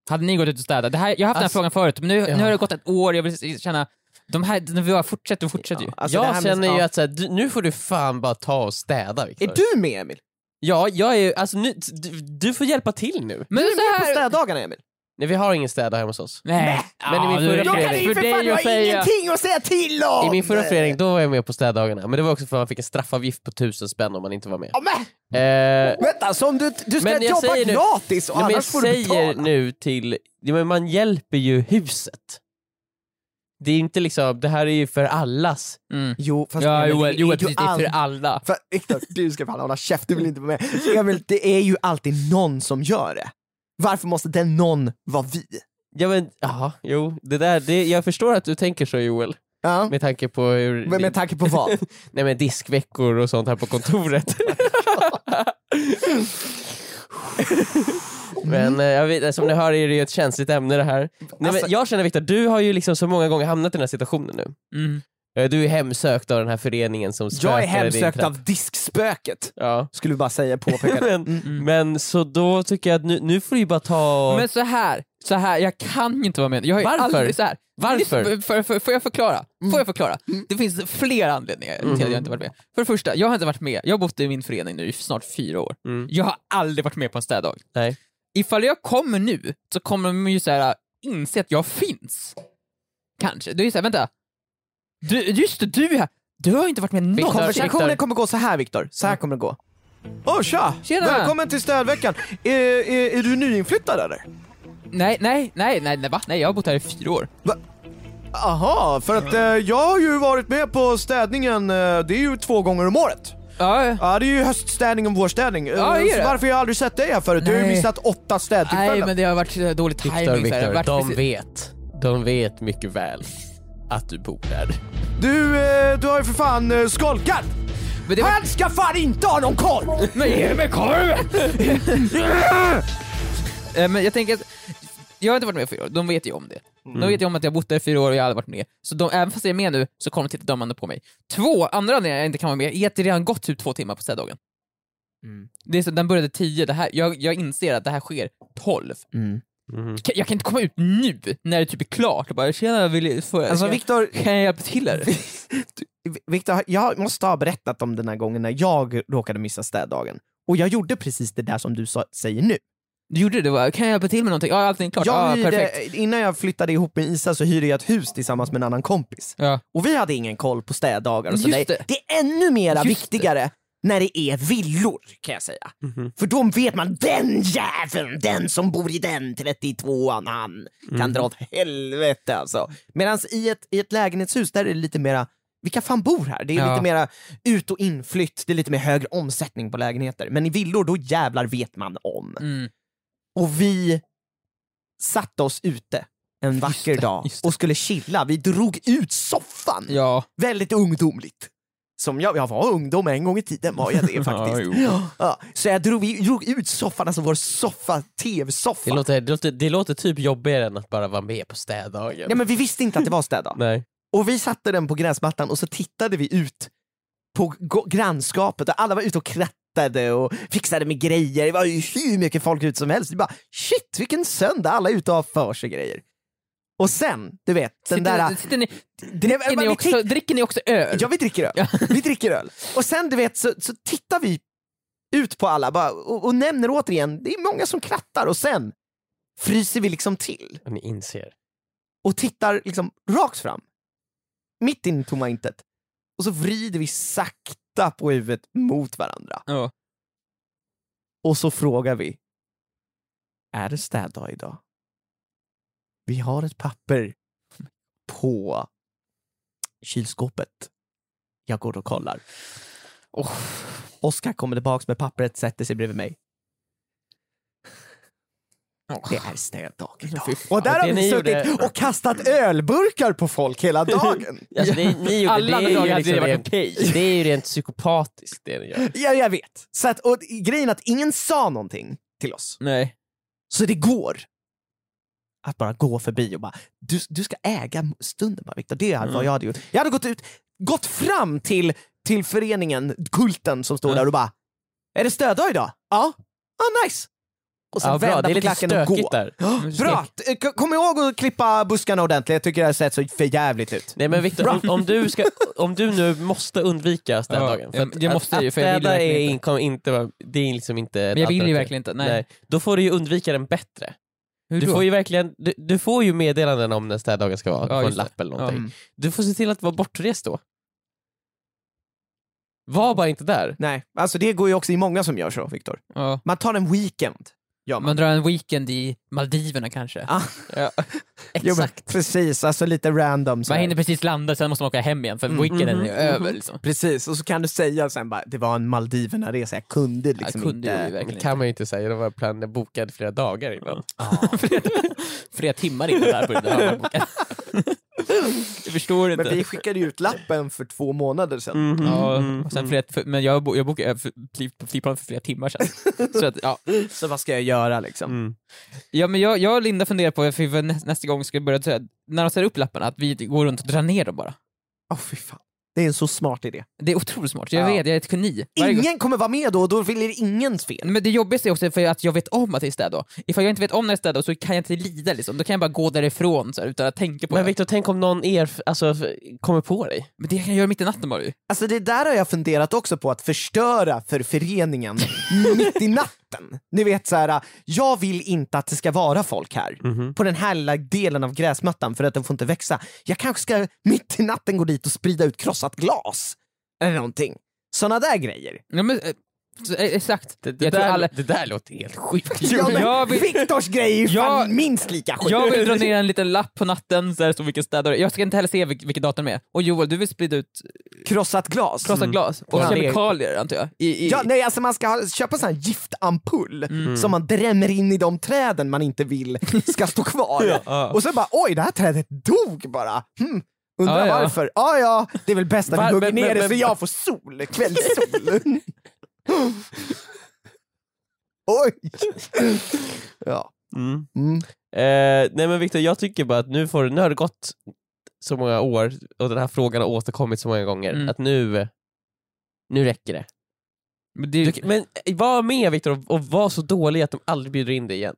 Hade ni gått ut och städat? Det här, jag har haft Alltså, den här frågan förut, men nu, ja. nu har det gått ett år, jag vill känna, de här, de vi bara fortsätter och fortsätter ju. Alltså, det här jag med- känner ju ja. att så här, du, nu får du fan bara ta och städa Viktor. Är du med Emil? Ja, jag är ju, alltså nu, du, du får hjälpa till nu. Men Du är så med på här... städdagarna Emil? Nej vi har ingen städare hemma hos oss. Nej. Men i min förra Jag kan ju för dig jag har ingenting att säga till om! I min förra förening då var jag med på städdagarna, men det var också för att man fick en straffavgift på tusen spänn om man inte var med. Ja, men, Eh, vänta, så om du, du ska Men jag jobba säger nu- gratis och nej, men jag annars får du säger betala? nu till, ja, men man hjälper ju huset. Det är inte liksom, det här är ju för allas. Mm. Jo, fast Ja, Emil, Joel, det är Joel ju det är för alla. För, Viktor, du ska fan hålla käft, du vill inte vara med. Emil, det är ju alltid någon som gör det. Varför måste den någon vara vi? Ja men, ja, jo, det där, det, jag förstår att du tänker så Joel, Ja. med tanke på hur... Men med tanke på vad? Nej men diskveckor och sånt här på kontoret. men eh, jag vet, som ni hör är det ju ett känsligt ämne det här. Nej, Alltså- men jag känner Viktor, du har ju liksom så många gånger hamnat i den här situationen nu. Mm. Eh, Du är hemsökt av den här föreningen som spökar Jag är i din hemsökt trapp. av diskspöket, Ja. skulle vi bara säga, påpeka det. men, Mm. men så då tycker jag att nu, nu får du ju bara ta... Men så här, så här, jag kan inte vara med. Jag har ju Varför? Aldrig, så här, Varför? För, för, för, får jag förklara? Mm. Får jag förklara? Det finns flera anledningar till att jag inte varit med. För det första, jag har inte varit med, jag har bott i min förening nu i snart fyra år. Mm. Jag har aldrig varit med på en städdag. Nej. Ifall jag kommer nu så kommer de ju så här, inse att jag finns. Kanske. Det är ju såhär, vänta. Du, just det, du är här. Du har ju inte varit med någon. Konversationen Viktor. kommer gå så här Viktor, så här kommer det gå. Åh tja! Tjena. Välkommen till städveckan. Är, är, är du nyinflyttad eller? Nej, nej, nej, nej, nej, va? Nej, jag har bott här i fyra år. Aha, för att eh, jag har ju varit med på städningen, eh, det är ju två gånger om året. Ja, ja. Ja det är ju höststädning och vårstädning. Ja, varför har jag aldrig sett dig här förut? Du har ju Nej. missat åtta städtillfällen. Nej, men det har varit dålig timing. Det har Viktor, varit de precis- vet. De vet mycket väl att du bor där. Du, eh, du har ju för fan eh, skolkat! Men det var... Han ska fan inte ha någon koll! Men ge mig korven! Eh, Men jag tänker att, jag har inte varit med år, de vet ju om det. De vet ju om att jag har bott där i fyra år och jag har aldrig varit med. Så de, även fast jag är med nu så kommer de titta dömande på mig. Två andra anledningar jag inte kan vara med är att det redan gått typ två timmar på städdagen. Mm. Det är så, den började tio, det här, jag, jag inser att det här sker tolv. Mm. Kan- Jag kan inte komma ut nu när det typ är klart och bara tjena, vill, får jag, Alltså kan, Viktor, kan jag hjälpa till här? Viktor, jag måste ha berättat om den här gången när jag råkade missa städdagen. Och jag gjorde precis det där som du sa, säger nu. Du gjorde det, det var, kan jag hjälpa till med någonting? Ja, allting är klart. Jag ja, hyrde, perfekt. innan jag flyttade ihop med Isa så hyrde jag ett hus tillsammans med en annan kompis. Ja. Och vi hade ingen koll på städdagar och så. Just Det, det. det är ännu mera Just viktigare när det är villor kan jag säga. Mhm. För då vet man, den jäveln, den som bor i den 32an, han kan dra åt helvete alltså. Medan i ett, i ett lägenhetshus där är det lite mera, vilka fan bor här? Det är Ja. lite mera ut och inflytt, det är lite mer högre omsättning på lägenheter. Men i villor, då jävlar vet man om. Mm. Och vi satte oss ute en vacker det, dag det. och skulle chilla. Vi drog ut soffan. Ja. Väldigt ungdomligt. Som jag, jag var ungdom en gång i tiden var jag det faktiskt. Ja, ja, så jag drog, vi drog ut soffan, alltså vår soffa, Det tv-soffa. låter, det, låter, det låter typ jobbigare än att bara vara med på städdagen. Ja, men vi visste inte att det var städdag. Nej. Och vi satte den på gräsmattan och så tittade vi ut på grannskapet och alla var ute och krattade och fixade med grejer. Det var ju hur mycket folk ute som helst. Vi bara shit vilken söndag, alla är ute och har för sig grejer. Och sen, du vet, den Sitter, där... sitter ni, dricker, ni också, dricker ni också öl? Ja, vi dricker öl. Vi dricker öl. Och sen du vet så, så tittar vi ut på alla bara, och, och nämner återigen, det är många som krattar och sen fryser vi liksom till Och ni inser. och tittar liksom rakt fram. Mitt in i tomma intet. Och så vrider vi sakta på huvudet mot varandra. Ja. Och så frågar vi. Är det städdag idag? Vi har ett papper på kylskåpet. Jag går och kollar. Oh. Oskar kommer tillbaks med pappret, sätter sig bredvid mig. Det är städdag idag. Och där har Det vi ni suttit gjorde- och kastat ölburkar på folk hela dagen. Alltså det ni gjorde, Alla det, andra är dagar liksom det rent, okej. det är ju rent psykopatiskt det ni gör. Ja, jag vet. Så att, och grejen är att ingen sa någonting till oss. Nej. Så det går att bara gå förbi och bara, du, du ska äga stunden bara Viktor. Det är Mm. vad jag hade gjort. Jag hade gått ut, gått fram till, till föreningen, kulten som står Ja. där och bara, är det stöddag idag? Ja. Ja, nice. Och sen Ja, bra, vända det är på lite klacken och gå. där. Ja, Bra! Kom ihåg att klippa buskarna ordentligt, jag tycker det har sett så för jävligt ut. Nej men Viktor, om, om, du ska, om du nu måste undvika städdagen, Ja, för att, det måste jag att, för jag vill är, inte. inte det är liksom inte Men jag vill ju verkligen inte. Nej. Då får du ju undvika den bättre. Hur Du då? får ju verkligen, du, du får ju meddelanden om när städdagen ska vara, Ja, på en lapp eller någonting. Mm. Du får se till att vara bortrest då. Var bara inte där. Nej, alltså det går ju också i många som gör så, Viktor. Ja. Man tar en weekend. Gör man. Man drar en weekend i Maldiverna kanske. Ah, Ja. jo, men Exakt. precis, alltså lite random. så Man hinner precis landa, sen måste man åka hem igen för Mm. weekenden är över. mhm. Liksom. Precis, och så kan du säga sen bara, det var en Maldiverna-resa, jag kunde liksom jag kunde ju inte... Det kan man ju inte säga, det var planen bokad flera dagar innan. flera, flera timmar innan det här började. Jag förstår inte. Men vi skickade ju ut lappen för två månader sedan. Ja, mm, och sen mm. flera, för, men jag, bo- jag bokade för- på flygplan för flera timmar sedan. Så att, ja. Så vad ska jag göra liksom? Mm. ja, men jag, jag och Linda funderar på, för nästa gång ska vi börja, när de sätter upp lapparna, att vi går runt och drar ner dem bara. Åh fy fan. Det är en så smart idé. Det är otroligt smart, jag Ja. vet, jag är ett geni. Varje gång- Ingen kommer vara med då, och då blir det ingens fel. Men det jobbigaste är också för att jag vet om att det är städdag. Ifall jag inte vet om när det är städdag så kan jag inte lida liksom. Då kan jag bara gå därifrån så här, utan att tänka på Men det. Viktor, tänk om någon er, alltså, f- kommer på dig? Men det kan jag göra mitt i natten bara ju. Alltså det där har jag funderat också på, att förstöra för föreningen mitt i natten. Ni vet så här, jag vill inte att det ska vara folk här. Mhm. På den här lilla delen av gräsmattan för att den får inte växa. Jag kanske ska mitt i natten gå dit och sprida ut krossat glas. Eller någonting. Såna där grejer. Ja, men, eh, så, eh, exakt. Det, det, jag tror där, alla... det där låter helt sjukt. Ja, jag vill- Viktors grej är ju Jag- minst lika sjuk. Jag vill dra ner en liten lapp på natten där det står vilken städare Jag ska inte heller se vilk- vilket datum det är. Och Joel, du vill sprida ut Krossat glas. krossat glas och Ja. kemikalier antar jag? I, i... Ja, nej, alltså man ska ha, köpa en sån här giftampull Mm. som man drämmer in i de träden man inte vill ska stå kvar. Ja. Och så bara oj, det här trädet dog bara. Hmm. Undrar ja. varför? Ja, ja, det är väl bäst att vi hugger ner men- det så men- jag får sol, kvällssol. oj! ja. Mm. Mm. Eh, nej men Viktor, jag tycker bara att nu, får, nu har det gått så många år och den här frågan har återkommit så många gånger Mm. att nu, nu räcker det. Men, det, Du, men eh, var med Viktor och, och var så dålig att de aldrig bjuder in dig igen.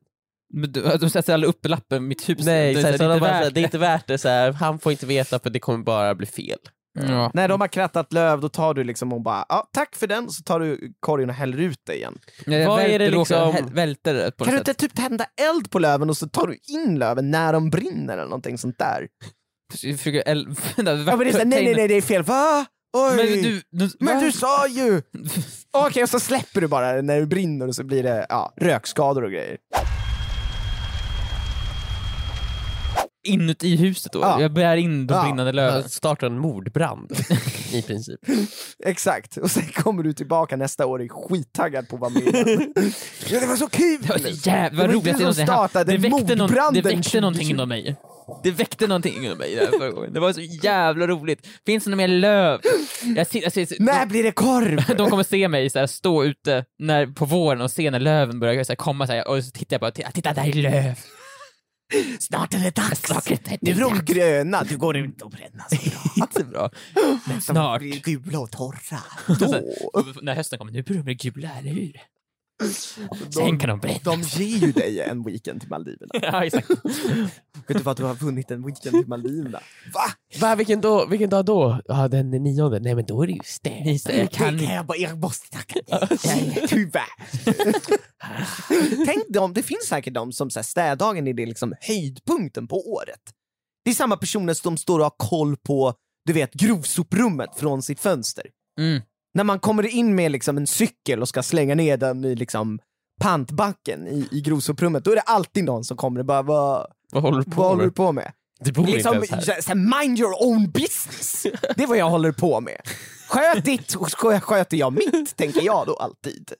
men du, de sätter aldrig upp lappen i mitt hus. Nej, det, är det är inte värt det är inte värt det, så här, han får inte veta för det kommer bara bli fel. Ja. När de har krattat löv, då tar du liksom och bara, ja, tack för den, så tar du korgen och häller ut det igen. Jag Vad är det liksom- välter det på Kan du inte typ tända eld på löven och så tar du in löven när de brinner eller någonting sånt där? Jag försöker el- Ja, men det är så, nej, nej, nej, det är fel. Va? Oj! Men du, du, Men du sa ju! Okej, och så släpper du bara när det brinner och så blir det ja, rökskador och grejer. Inuti huset då? Ja. Jag bär in de Ja. brinnande löven. Startar en mordbrand i princip. Exakt, och sen kommer du tillbaka nästa år och är skittaggad på att vara med igen. ja, det var så kul! Det var så jävla Det roligt. du som startade det väckte, någon, det väckte någonting 2020. inom mig. Det väckte någonting inom mig där förra gången. Det var så jävla roligt. Finns det något mer löv? Jag ser, jag ser, När blir det korv? de kommer se mig så här, stå ute när, på våren och se när löven börjar så här, komma så här, och så tittar jag bara, titta, titta där är löv. Snart är det dags! Snart är det Nu är de gröna, du går ut och brännas Inte bra. Men de Snart. blir gula och torra. Så- Då. När hösten kommer, nu börjar de bli gula, eller hur? Sen kan de berätta. De ger ju dig en weekend till Maldiverna. Ja, exakt. Vet du vad, du har vunnit en weekend till Maldiverna. Va? Va, vilken, då, vilken dag då? Ja, den nionde. Nej men då är det ju Just det, städ. jag kan det kan jag bara, jag måste tacka nej. Tyvärr. Tänk dem, det finns säkert de som så här, städdagen är det liksom höjdpunkten på året. Det är samma personer som står och har koll på, du vet, grovsoprummet från sitt fönster. Mm. När man kommer in med liksom en cykel och ska slänga ner den i liksom pantbacken i, i grovsoprummet, då är det alltid någon som kommer och bara vad, Vad håller du vad på du med? på med? Du bor liksom, inte ens här. så, så, här, mind your own business. Det är vad jag håller på med. Sköt ditt sköter jag mitt, tänker jag då alltid.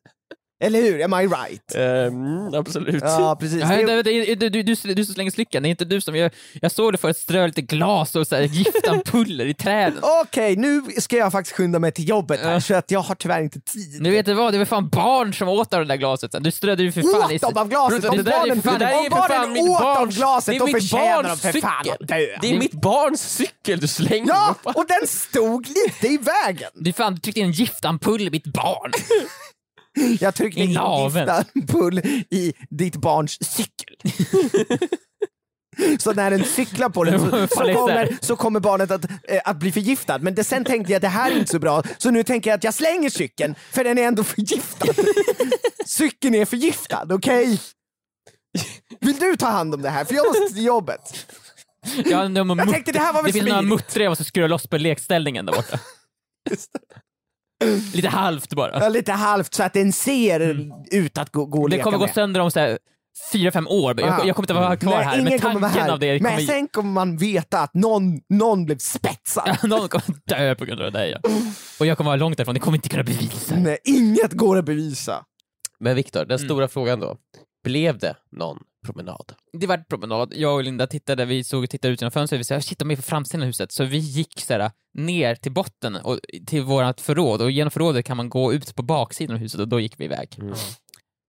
Eller hur? Am I right? Mm, absolut. Ja, precis. Ja, Det, det, det, du, du, du, du som slänger slyckan, det är inte du som... Jag, jag såg det för att strö lite glas och så här giftampuller i träden. Okej, nu ska jag faktiskt skynda mig till jobbet här, så att jag har tyvärr inte tid. Nu vet du vad, det var fan barn som åt av det där glaset. Du strödde ju för fan i... Åt dem av glaset! Det Om där är barnen, fan- om barnen mitt åt av barns- glaset, det är då mitt förtjänar de barns för fan cykel. att dö. Det är mitt barns cykel du slänger Ja, och den stod lite i vägen. Du fan du tryckte in en giftampull i mitt barn. Jag tryckte in giftampull i ditt barns cykel. Så när den cyklar på den så, så, kommer, så kommer barnet att, eh, att bli förgiftad. Men det, sen tänkte jag att det här är inte så bra, så nu tänker jag att jag slänger cykeln, för den är ändå förgiftad. Cykeln är förgiftad, okej? Vill du ta hand om det här? För jag måste till jobbet. Ja, de Jag tänkte det här var väl Det finns några muttrar jag måste skruva loss på lekställningen där borta. Lite halvt bara. Ja, lite halvt så att den ser ut att gå, gå och Mm. Det leka kommer gå med. sönder om så här, fyra, fem år. Jag, Ah. jag kommer inte vara kvar Nej, här, ingen men kommer vara tanken här. av det Men kommer... sen kommer man veta att någon, någon blev spetsad. Någon kommer dö på grund av det där ja. Och jag kommer vara långt därifrån, det kommer inte kunna bevisa. Nej, inget går att bevisa. Men Viktor, den Mm. stora frågan då. Blev det någon promenad? Det var ett promenad, jag och Linda tittade, vi såg och tittade ut genom fönstret, vi sa shit de är på framsidan av huset, så vi gick så här, ner till botten och, till vårt förråd och genom förrådet kan man gå ut på baksidan av huset och då gick vi iväg. Mm.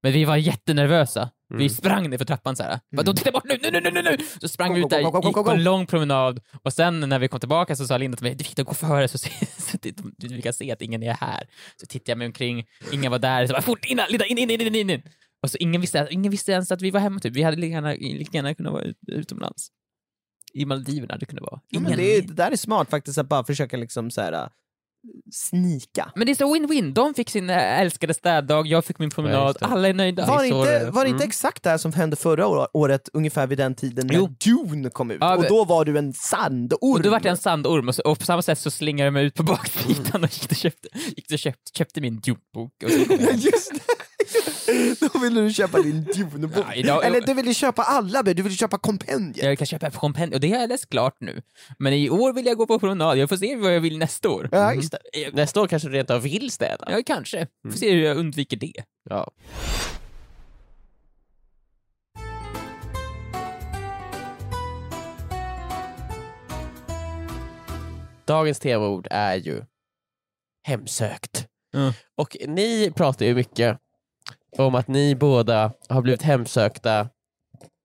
Men vi var jättenervösa, vi Mm. sprang ner för trappan så här. Vadå titta bort nu, nu, nu, nu, nu, nu! Så sprang vi ut där, gick på en lång promenad och sen när vi kom tillbaka så sa Linda till mig, du fick gå före så, se- så att inte- vi kan se att ingen är här. Så tittade jag mig omkring, ingen var där, så bara fort in, Linda, in, in, in, in, in, in. Och så ingen visste, ingen visste ens att vi var hemma typ, vi hade lika gärna, lika gärna kunnat vara ut, utomlands. I Maldiverna det kunde vara. Ja, Ingen, men det, är, det där är smart faktiskt, att bara försöka liksom så här, äh, snika. Men det är så win-win, de fick sin äh, älskade städdag, jag fick min Ja, promenad, det. alla är nöjda. Var, så inte, det- var det inte mm. exakt det här som hände förra året, ungefär vid den tiden när Jo. Dune kom ut? Ja, och då var du en sandorm. Och då vart jag en sandorm och, så, och på samma sätt så slingade jag mig ut på baksidan och gick och köpte, gick och köpte, köpte min Dune-bok. Just det! Då ville du köpa din Dune-bok. Ja, idag- Eller du ville köpa alla böcker, du ville köpa kompendiet. Jag kan köpa ett kompendium, och det har jag läst klart nu. Men i år vill jag gå på promenad, jag får se vad jag vill nästa år. Ja, just det. Eh, Nästa år kanske du rent av vill städa? Ja, kanske. Får se hur jag undviker det. Ja. Dagens temaord är ju hemsökt. Mm. Och ni pratar ju mycket om att ni båda har blivit hemsökta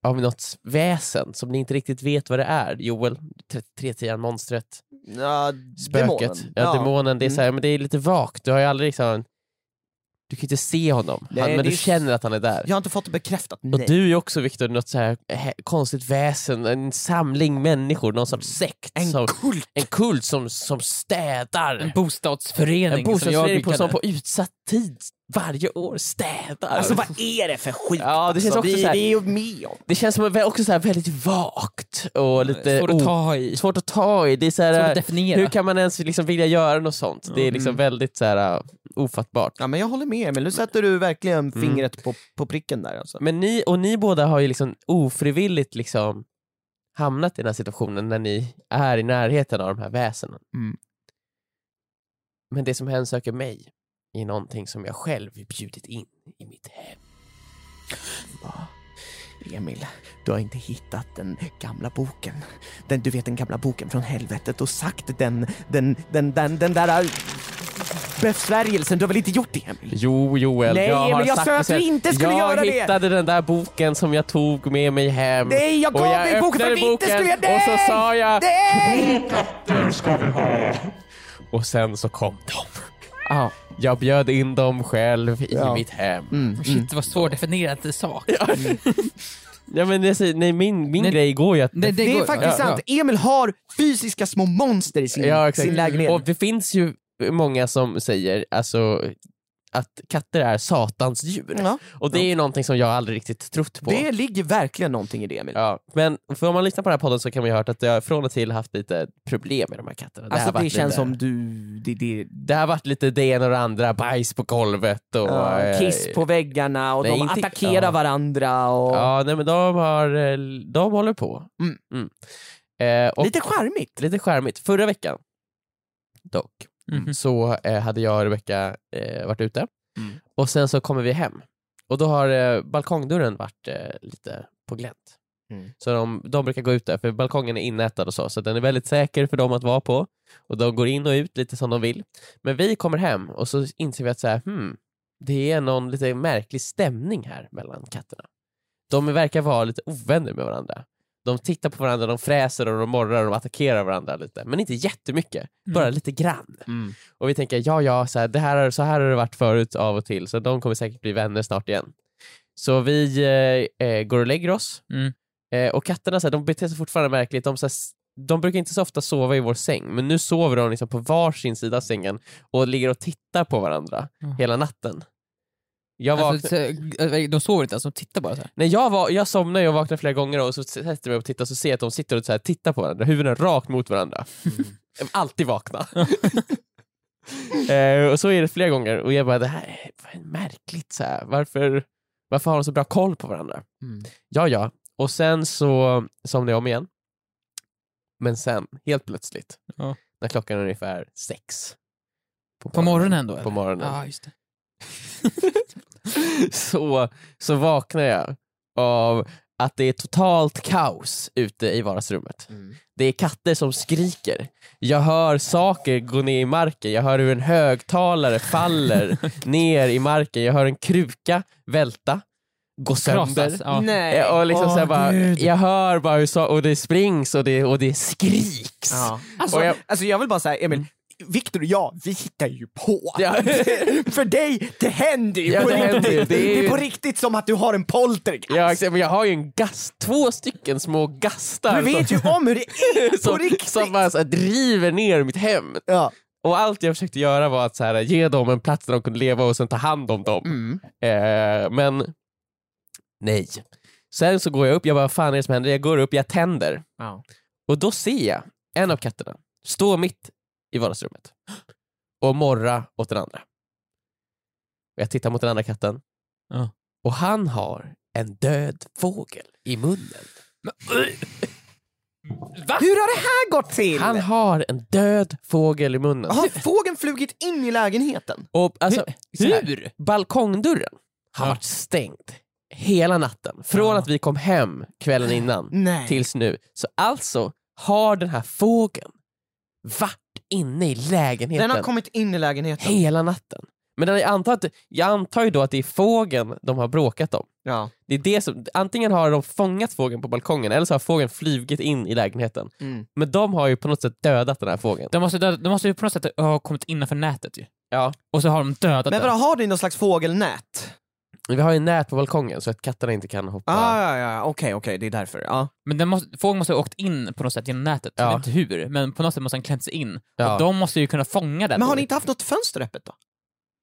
av något väsen som ni inte riktigt vet vad det är. Joel, 33 monstret Ja, spöket, demonen. ja, demonen, det är, Mm. så här, men det är lite vagt. Du har ju aldrig liksom, du kan ju inte se honom, Nej, han, men du är- känner att han är där. Jag har inte fått det bekräftat, Och nej. du är också Viktor något så här konstigt väsen, en samling människor, någon sorts sekt. En som, kult! en kult som, som städar. En bostadsförening, En som jag bostadsförening på, som på utsatt tid varje år städar. Alltså vad är det för skit? Ja, det känns alltså? också vi, så här- vi är ju med om. det känns som också så här väldigt vagt och lite Svårt att ta i. svårt att ta i. Det är så Svårt här, att definiera. hur kan man ens liksom vilja göra något sånt? Det är liksom Mm. väldigt så här, uh, ofattbart. Ja men jag håller med, men nu sätter du verkligen fingret på, på pricken där alltså. Men ni, och ni båda har ju liksom ofrivilligt liksom hamnat i den här situationen när ni är i närheten av de här väsenen. Mm. Men det som hemsöker mig är någonting som jag själv bjudit in i mitt hem. Emil, du har inte hittat den gamla boken. Den, du vet den gamla boken från helvetet och sagt den, den, den, den, den där äh, besvärjelsen. Du har väl inte gjort det Emil? Jo Joel, Nej, jag har men jag sa det att du inte skulle jag göra det. hittade den där boken som jag tog med mig hem. Nej, jag och gav jag dig boken för att vi inte skulle göra Och så sa jag, Nej! och sen så kom de. Ja. Jag bjöd in dem själv i Ja. mitt hem. Mm. Shit vad svårdefinierat sak. Ja men jag säger, nej, min, min Nej, grej går ju att... det- Det är går- faktiskt ja, sant. Emil har fysiska små monster i sin, Ja, exakt. sin lägenhet. Och det finns ju många som säger alltså, att katter är satans djur. Ja. Och det är ju någonting som jag aldrig riktigt trott på. Det ligger verkligen någonting i det Emil. Ja, men för om man lyssnar på den här podden så kan man ju ha hört att jag från och till haft lite problem med de här katterna. Alltså det varit känns lite, som du... Det, det, Det har varit lite det ena och det andra, bajs på golvet och... ja, eh, kiss på väggarna och nej, de inte- attackerar ja. varandra och... Ja, nej men de har... eh, De håller på. Mm. Eh, och Lite charmigt. lite skärmigt. Förra veckan dock, Mhm. så eh, hade jag och Rebecka eh, varit ute Mm. och sen så kommer vi hem och då har eh, balkongdörren varit eh, lite på glänt. Mm. Så de, de brukar gå ut där för balkongen är inätad och så, så den är väldigt säker för dem att vara på och de går in och ut lite som de vill. Men vi kommer hem och så inser vi att så här, hmm, det är någon lite märklig stämning här mellan katterna. De verkar vara lite ovänner med varandra. De tittar på varandra, de fräser och de morrar och de attackerar varandra lite. Men inte jättemycket, bara lite grann. Mm. Och vi tänker, ja ja, så här, det här, så här har det varit förut av och till, så de kommer säkert bli vänner snart igen. Så vi eh, eh, går och lägger oss, Mm. eh, och katterna så här, de beter sig fortfarande märkligt. De, så här, de brukar inte så ofta sova i vår säng, men nu sover de liksom på varsin sida av sängen och ligger och tittar på varandra Mm. hela natten. Jag, Alltså, så- äh, de sover inte, alltså, de tittar bara så här. Nej, jag, var, jag somnar och vaknar flera gånger och så sätter jag mig och tittar och så ser jag att de sitter och så här, tittar på varandra, huvuden rakt mot varandra. Alltid vakna. eh, och så är det flera gånger och jag bara, det här är märkligt. Så här. Varför, varför har de så bra koll på varandra? Mm. Ja, ja. Och sen så somnade jag om igen. Men sen, helt plötsligt, Ja. när klockan är ungefär sex. På morgonen då? På morgonen. Ja, just det. så, så vaknar jag av att det är totalt kaos ute i vardagsrummet. Mm. Det är katter som skriker. Jag hör saker gå ner i marken. Jag hör hur en högtalare faller ner i marken. Jag hör en kruka välta, gå sönder. Krossas. Ja. Nej. Och liksom Åh, så bara, Gud. jag hör bara hur så, och det springs och det, och det skriks. Ja. Alltså, Och jag- alltså jag vill bara säga, Emil, Viktor och jag, vi hittar ju på. Ja. För dig, det händer ju Ja, på det riktigt. händer ju. Det Det är är, ju- på riktigt som att du har en poltergeist. Ja, exakt, men jag har ju en gast, två stycken små gastar Du vet som, ju om hur det är på som, riktigt. som bara så här, driver ner mitt hem. Ja. Och allt jag försökte göra var att så här, ge dem en plats där de kunde leva och sen ta hand om dem. Mm. Eh, men nej. Sen så går jag upp, jag bara fan är det som händer? Jag går upp, jag tänder Ja. och då ser jag en av katterna stå mitt i vardagsrummet och morra åt den andra. Och jag tittar mot den andra katten Ja. och han har en död fågel i munnen. Hur har det här gått till? Han har en död fågel i munnen. Har fågeln flugit in i lägenheten? Och, alltså, så här, Hur? balkongdörren har Ja. varit stängd hela natten. Från Ja. att vi kom hem kvällen innan Nej. tills nu. Så alltså har den här fågeln varit inne i lägenheten Den har kommit in i lägenheten. hela natten. Men den, jag, antar att, jag antar ju då att det är fågeln de har bråkat om. Ja. Det är det som, antingen har de fångat fågeln på balkongen eller så har fågeln flugit in i lägenheten. Mm. Men de har ju på något sätt dödat den här fågeln. De måste, döda, de måste ju på något sätt ha kommit innanför nätet ju. Ja. Och så har de dödat Men den. vadå, har ni någon slags fågelnät? Vi har ju nät på balkongen så att katterna inte kan hoppa. Ah, ja, ja, okej, okej, det är därför. Ja. Men den måste, fågeln måste ha åkt in på något sätt genom nätet. Jag Ja. vet inte hur, men på något sätt måste den klämt sig in. Ja. Och de måste ju kunna fånga den. Men har ni inte haft något fönster öppet då?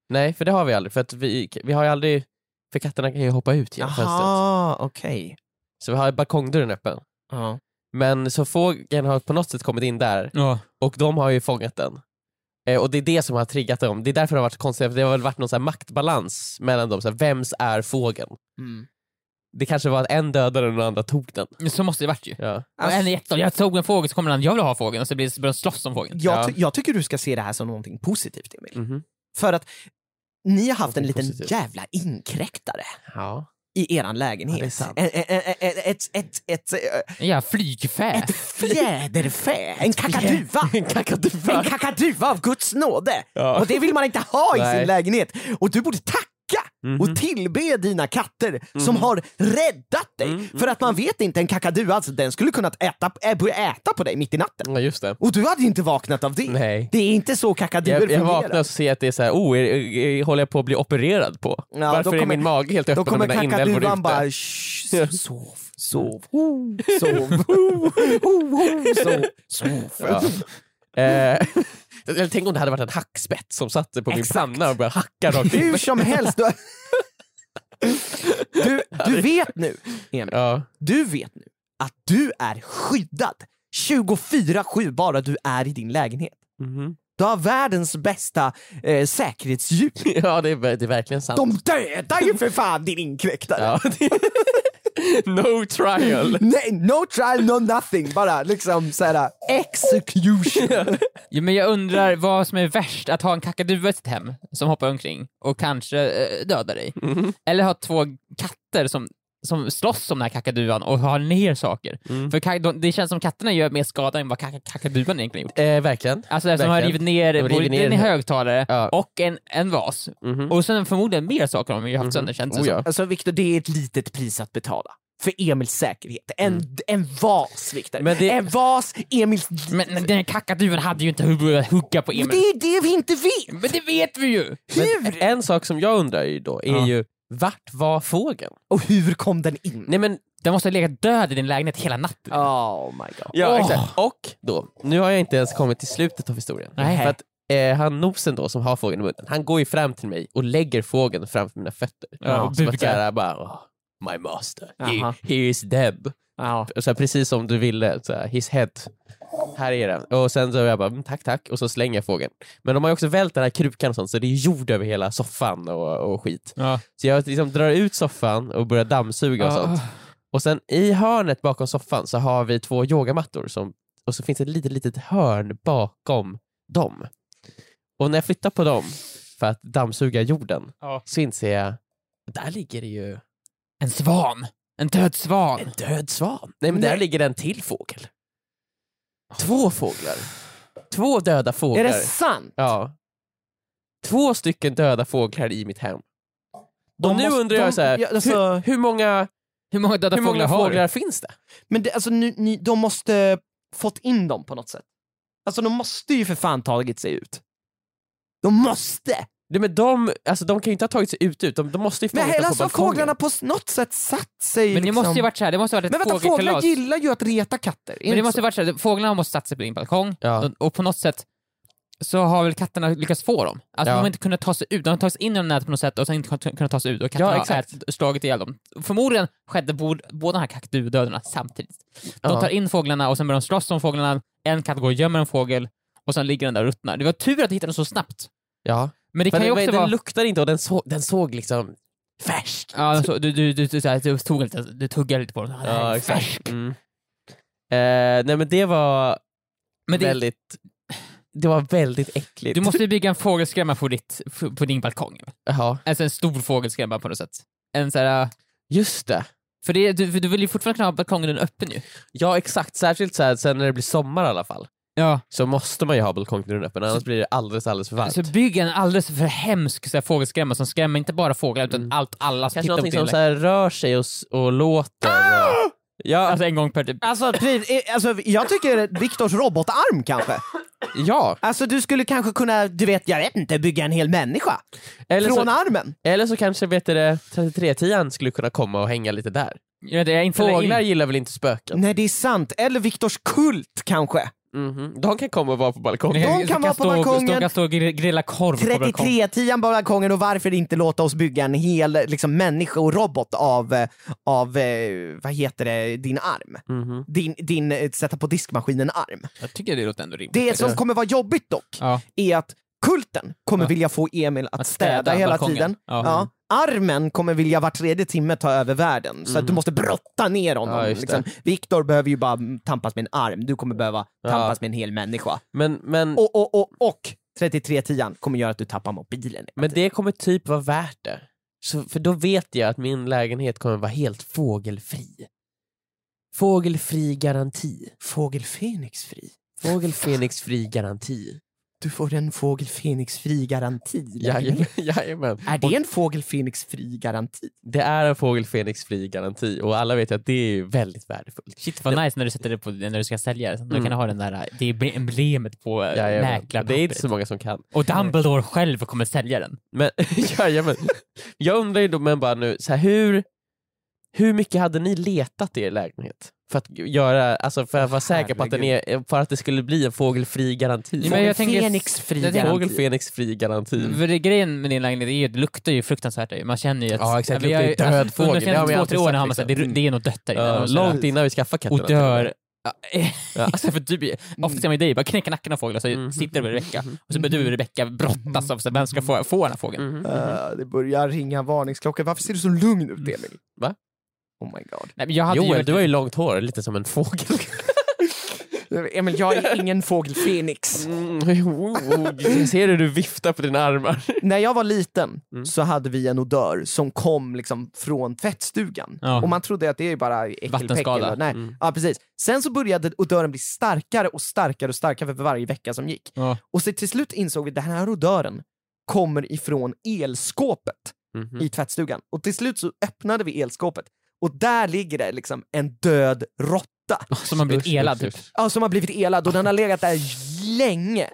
Nej, för det har vi aldrig. För att vi, vi har ju aldrig... För katterna kan ju hoppa ut genom fönstret. Jaha, okej. Så vi har balkongdörren öppen. Ja. Men så fågeln har på något sätt kommit in där Ja. och de har ju fångat den. Eh, och det är det som har triggat dem. Det är därför det har varit konstigt, det har väl varit någon så här maktbalans mellan dem. Så här, vems är fågeln? Mm. Det kanske var att en dödade den och den andra tog den. Så måste det varit ju. Ja. Alltså- en är jättestolt, jag tog en fågel, så kommer den, jag vill ha fågeln, och så blir det, börjar de slåss om fågeln. Jag, Ja. jag tycker du ska se det här som någonting positivt, Emil. Mhm. För att ni har haft en liten positivt. jävla inkräktare ja. I eran lägenhet. Ja, det är sant. Ett, ett, ett, jävla flygfä. ett fjäderfä, en kakaduva. En kakaduva. En kakaduva av Guds nåde! Ja. Och det vill man inte ha i Nej. sin lägenhet. Och du borde tacka Mhm. och tillbe dina katter som har räddat dig. Mm, För att man vet inte, en kakadu alltså, den skulle kunnat äta, äh, börja äta på dig mitt i natten. Ja just det. Och du hade ju inte vaknat av det. Nej. Det är inte så kakaduer Jag, jag fungerar. vaknar och ser att det är så här, oh, är, är, håller jag på att bli opererad på? Ja, Varför då är kommer- min mage helt Då öppen och kommer mina inälvor ute? bara "Shh, sov, sov, ho, sov, ho, ho, sov, sov. Ja. Eh, eller tänk om det hade varit en hackspett som satte på min Exakt. panna och började hacka rakt in. Hur som helst. Du, du, du vet nu, Emil, Ja. du vet nu att du är skyddad 24-7 bara du är i din lägenhet. Mhm. Du har världens bästa eh, säkerhetsdjur. ja, det är, det är verkligen sant. De dödar ju för fan din inkräktare! Ja, no trial. Nej, no trial, no nothing, bara liksom såhär execution. Ja, men jag undrar vad som är värst, att ha en kakadua i sitt hem som hoppar omkring och kanske eh, dödar dig, Mhm. eller ha två katter som, som slåss om den här kakaduan och har ner saker. Mm. För de, det känns som katterna gör mer skada än vad kaka- kakaduan egentligen gjort. Eh, verkligen. Alltså eftersom de har rivit ner, De både ner- en högtalare Ja. och en, en vas. Mhm. Och sen förmodligen mer saker har de ju haft sönder känns det Oh, ja. Alltså Viktor, det är ett litet pris att betala. För Emils säkerhet. En, en vas, Viktor. Mm. Men det- En vas, Emils... Men men den här kakaduan hade ju inte börjat hugga på Det Emil. är det vi inte vet! Men det vet vi ju! Men en sak som jag undrar ju då är Ja. ju, vart var fågeln? Och hur kom den in? Nej men, Den måste ha legat död i din lägenhet hela natten. Oh my god. ja exakt. Och då, nu har jag inte ens kommit till slutet av historien. Nej. För att eh, han nosen då som har fågeln i munnen, han går ju fram till mig och lägger fågeln framför mina fötter. Ja, och som att såhär bara, oh, my master, he, Aha. he is dead. Ja. Så här, precis som du ville, så här, his head. Här är den. Och sen så jag bara, mm, tack tack, och så slänger jag fågeln. Men de har ju också vält den här krukan och sånt, så det är jord över hela soffan och, och skit. Ja. Så jag liksom drar ut soffan och börjar dammsuga och sånt. Och sen i hörnet bakom soffan så har vi två yogamattor som, och så finns ett litet, litet hörn bakom dem. Och när jag flyttar på dem för att dammsuga jorden Ja. så inser jag, där ligger det ju En svan! En död svan! en död svan. Nej men där Nej. ligger det en till fågel. Två fåglar. Två döda Är fåglar. det sant? Ja. Två stycken döda fåglar i mitt hem. De och nu måste- undrar jag så här, ja, alltså- hur, hur många, Hur många döda hur många fåglar fåglar finns det? Men det, alltså, ni, ni, de måste fått in dem på något sätt. Alltså de måste ju för fan tagit sig ut. De måste! Nej, men de, alltså, de kan ju inte ha tagit sig ut, ut. De, de måste ju Men hela på så balkongen. fåglarna på något sätt satt sig Men det liksom. måste ju varit så här, det måste varit ett Men vänta, fåglar fågelkalas. gillar ju att reta katter. Men det måste så? varit så här, fåglarna måste satt sig på din balkong, Ja. De- och på något sätt så har väl katterna lyckats få dem. Alltså Ja. de har inte kunnat ta sig ut, de har tagit sig in i nätet på något sätt och sen inte kun- kunnat ta sig ut och katterna Ja, har ät, slagit ihjäl dem. Förmodligen skedde båda de här kakadudöderna samtidigt. De tar in fåglarna och sen börjar de slåss om fåglarna, en katt går och gömmer en fågel och sen ligger den där och ruttnar. Det var tur att du hittade den så snabbt. Ja. Men det kan ju också den vara... luktar inte och den, så, den såg liksom färsk Ja, alltså, du, du, du, du, så här, du tog lite, du tuggade lite på den. Ja, exakt. Mm. Eh, nej men det var Men det, väldigt det var väldigt äckligt. du måste bygga en fågelskrämma på, ditt, på din balkong. Jaha, Alltså en stor fågelskrämma på något sätt. En så här, just det. för, det, du, för du vill ju fortfarande kunna ha balkongen öppen ju. Ja exakt, särskilt så här, sen när det blir sommar i alla fall. Ja. Så måste man ju ha balkongdörren öppen, annars blir det alldeles alldeles för varmt. Så bygg en alldeles för hemsk så här, fågelskrämma som skrämmer inte bara fåglar utan Mm. allt, alla som Kanske tittar på någonting som så här rör sig och, s- och låter. Och... Ja, Alltså en gång per typ. Alltså, precis, eh, alltså, jag tycker Viktors robotarm kanske. ja. Alltså du skulle kanske kunna, du vet, jag vet inte, bygga en hel människa. Eller, Från så, armen. eller så kanske vet du, det, 3310 skulle kunna komma och hänga lite där. Jag vet, jag inte Fåglar gillar väl inte spöken? Nej det är sant. Eller Viktors kult kanske. Mhm. De kan komma och vara på balkongen. De kan vara på stå, balkongen. De kan stå och grill- grilla korv på balkongen. 33-10 på balkongen och varför inte låta oss bygga en hel liksom, människorobot av, av eh, vad heter det, din arm. Mhm. Din, din eh, sätta på diskmaskinen-arm. Jag tycker det låter ändå rimligt. Det som kommer vara jobbigt dock, Ja. är att kulten kommer Ja. vilja få Emil att, Att städa, städa hela balkongen. tiden. Ja. Ja. Armen kommer vilja var tredje timme ta över världen, så att du måste brotta ner honom. Ja, just liksom. Viktor behöver ju bara tampas med en arm, du kommer behöva tampas med en hel människa. Men, men, Och, och, och, och 3310 kommer göra att du tappar mobilen. men det kommer typ vara värt det. Så, för då vet jag att min lägenhet kommer vara helt fågelfri. Fågelfri garanti. Fågel Fenix fri. Fågel Fenix fri garanti. Du får en fågel Fenix-fri garanti. Jajamän. Jajamän. Är det en fågel Fenix-fri garanti? Det är en fågel Fenix fri garanti och alla vet ju att det är väldigt värdefullt. Shit vad nice när du sätter det på när du ska sälja det. Då Mm. kan du ha den där, det är emblemet på Jajamän. mäklarpappret. Det är inte så många som kan. Och Dumbledore själv kommer sälja den. Men, jajamän. Jag undrar ju då men bara nu, så här, hur, hur mycket hade ni letat i er lägenhet? För att göra, alltså för att vara säker på att, den är, för att det skulle bli en fågelfri garanti. Men jag tänker- Fenix-fri garanti. Fenix fri garanti. För det, grejen med din lägenhet är ju, det luktar ju fruktansvärt. Man känner ju att... Ja, exakt. vi har ju- Luktar ju död alltså, Under de fågel. Det har vi senaste två, tre åren har man sagt liksom. det, det är nog dött där inne. Ja, Och så här- långt innan vi skaffade katterna. Och dör. Ja, eh. Alltså för typ, ofta ser man ju dig bara knäcka nacken av fåglar så Mm. sitter du med Rebecka och så börjar du och Rebecka brottas här, vem ska få, få den här fågeln. Mhm. Eh, det börjar ringa varningsklockor. Varför ser du så lugn ut Emil? Va? Oh my god. Nej, men jag hade Joel, ju, du har ju långt hår, lite som en fågel. Emil, jag är ingen fågel Fenix. Mm, jag ser hur du viftar på dina armar. När jag var liten Mm. så hade vi en odör som kom liksom från tvättstugan. Ja. Och man trodde att det är bara äckelpäckel. Nej. Mm. Ja, precis. Sen så började odören bli starkare och starkare och starkare för varje vecka som gick. Ja. Och så till slut insåg vi att den här odören kommer ifrån elskåpet Mhm. i tvättstugan. Och till slut så öppnade vi elskåpet och där ligger det liksom en död råtta. som har blivit elad typ. Ja, som har blivit elad och den har legat där länge.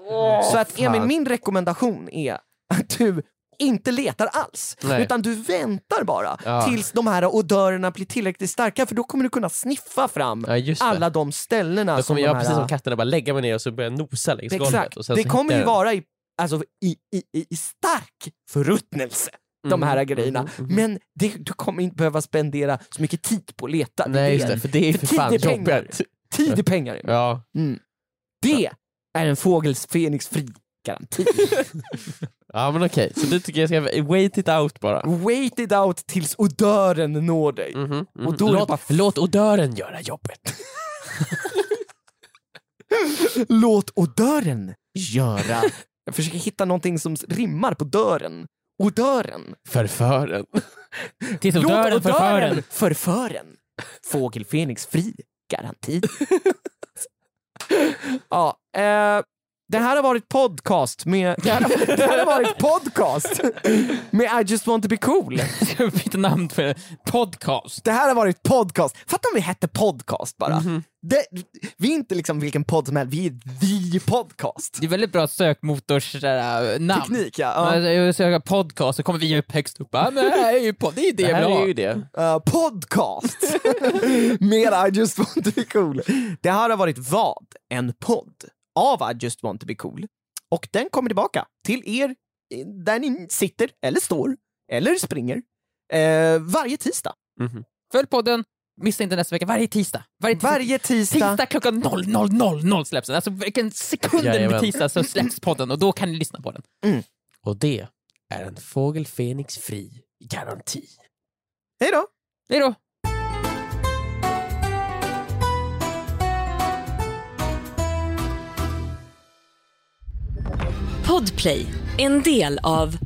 så att Emil, min rekommendation är att du inte letar alls, Nej. utan du väntar bara Ja. tills de här odörerna blir tillräckligt starka för då kommer du kunna sniffa fram Ja, alla de ställena Då som kommer jag här... precis som katterna bara lägga mig ner och så börja nosa längs golvet. Exakt, Och sen det kommer ju vara i, alltså, i, i, i stark förruttnelse, de här Mhm, grejerna. mhm, mhm. Men det, du kommer inte behöva spendera så mycket tid på att leta. Det Nej just det. för det är För för, tid fan är pengar. jobbigt. Tid är pengar. Ja. Mm. Det är en fågels fri garanti. ja men okej, så du tycker jag ska wait it out bara? Wait it out tills odören når dig. Mhm, mhm. Och då låt, bara- låt odören göra jobbet. Låt odören göra. Jag försöker hitta någonting som rimmar på dörren. Odören. Förfören. Tills Låt odören förför en. förfören. Fågel Fenix fri garanti. ja, eh, det här har varit podcast med... Det här har, det här har varit podcast med I just want to be cool. Vi byta namn för podcast? Det här har varit podcast. Fatta om vi hette podcast bara. Mhm. Det, vi är inte liksom vilken podd som helst, vi är podcast. Det är väldigt bra sökmotors sådär, namn. Teknik ja. Ja. ja. Jag podcast så kommer vi upp högst upp. Ja, men det här är ju det är det Det jag här vill är ju det. Uh, podcast med I just want to be cool. Det här har varit vad? En podd av I just want to be cool. Och den kommer tillbaka till er eh, där ni sitter, eller står, eller springer eh, varje tisdag. Mhm. Följ podden, missa inte nästa vecka. Varje tisdag. Varje tisdag. Varje tisdag. Tisdag klockan 00.00 släpps den. Alltså vilken sekund det Jajamän. tisdag så släpps podden och då kan ni lyssna på den. Och det är en fågel Fenix fri garanti. Hej då! Hej då! Podplay, en del av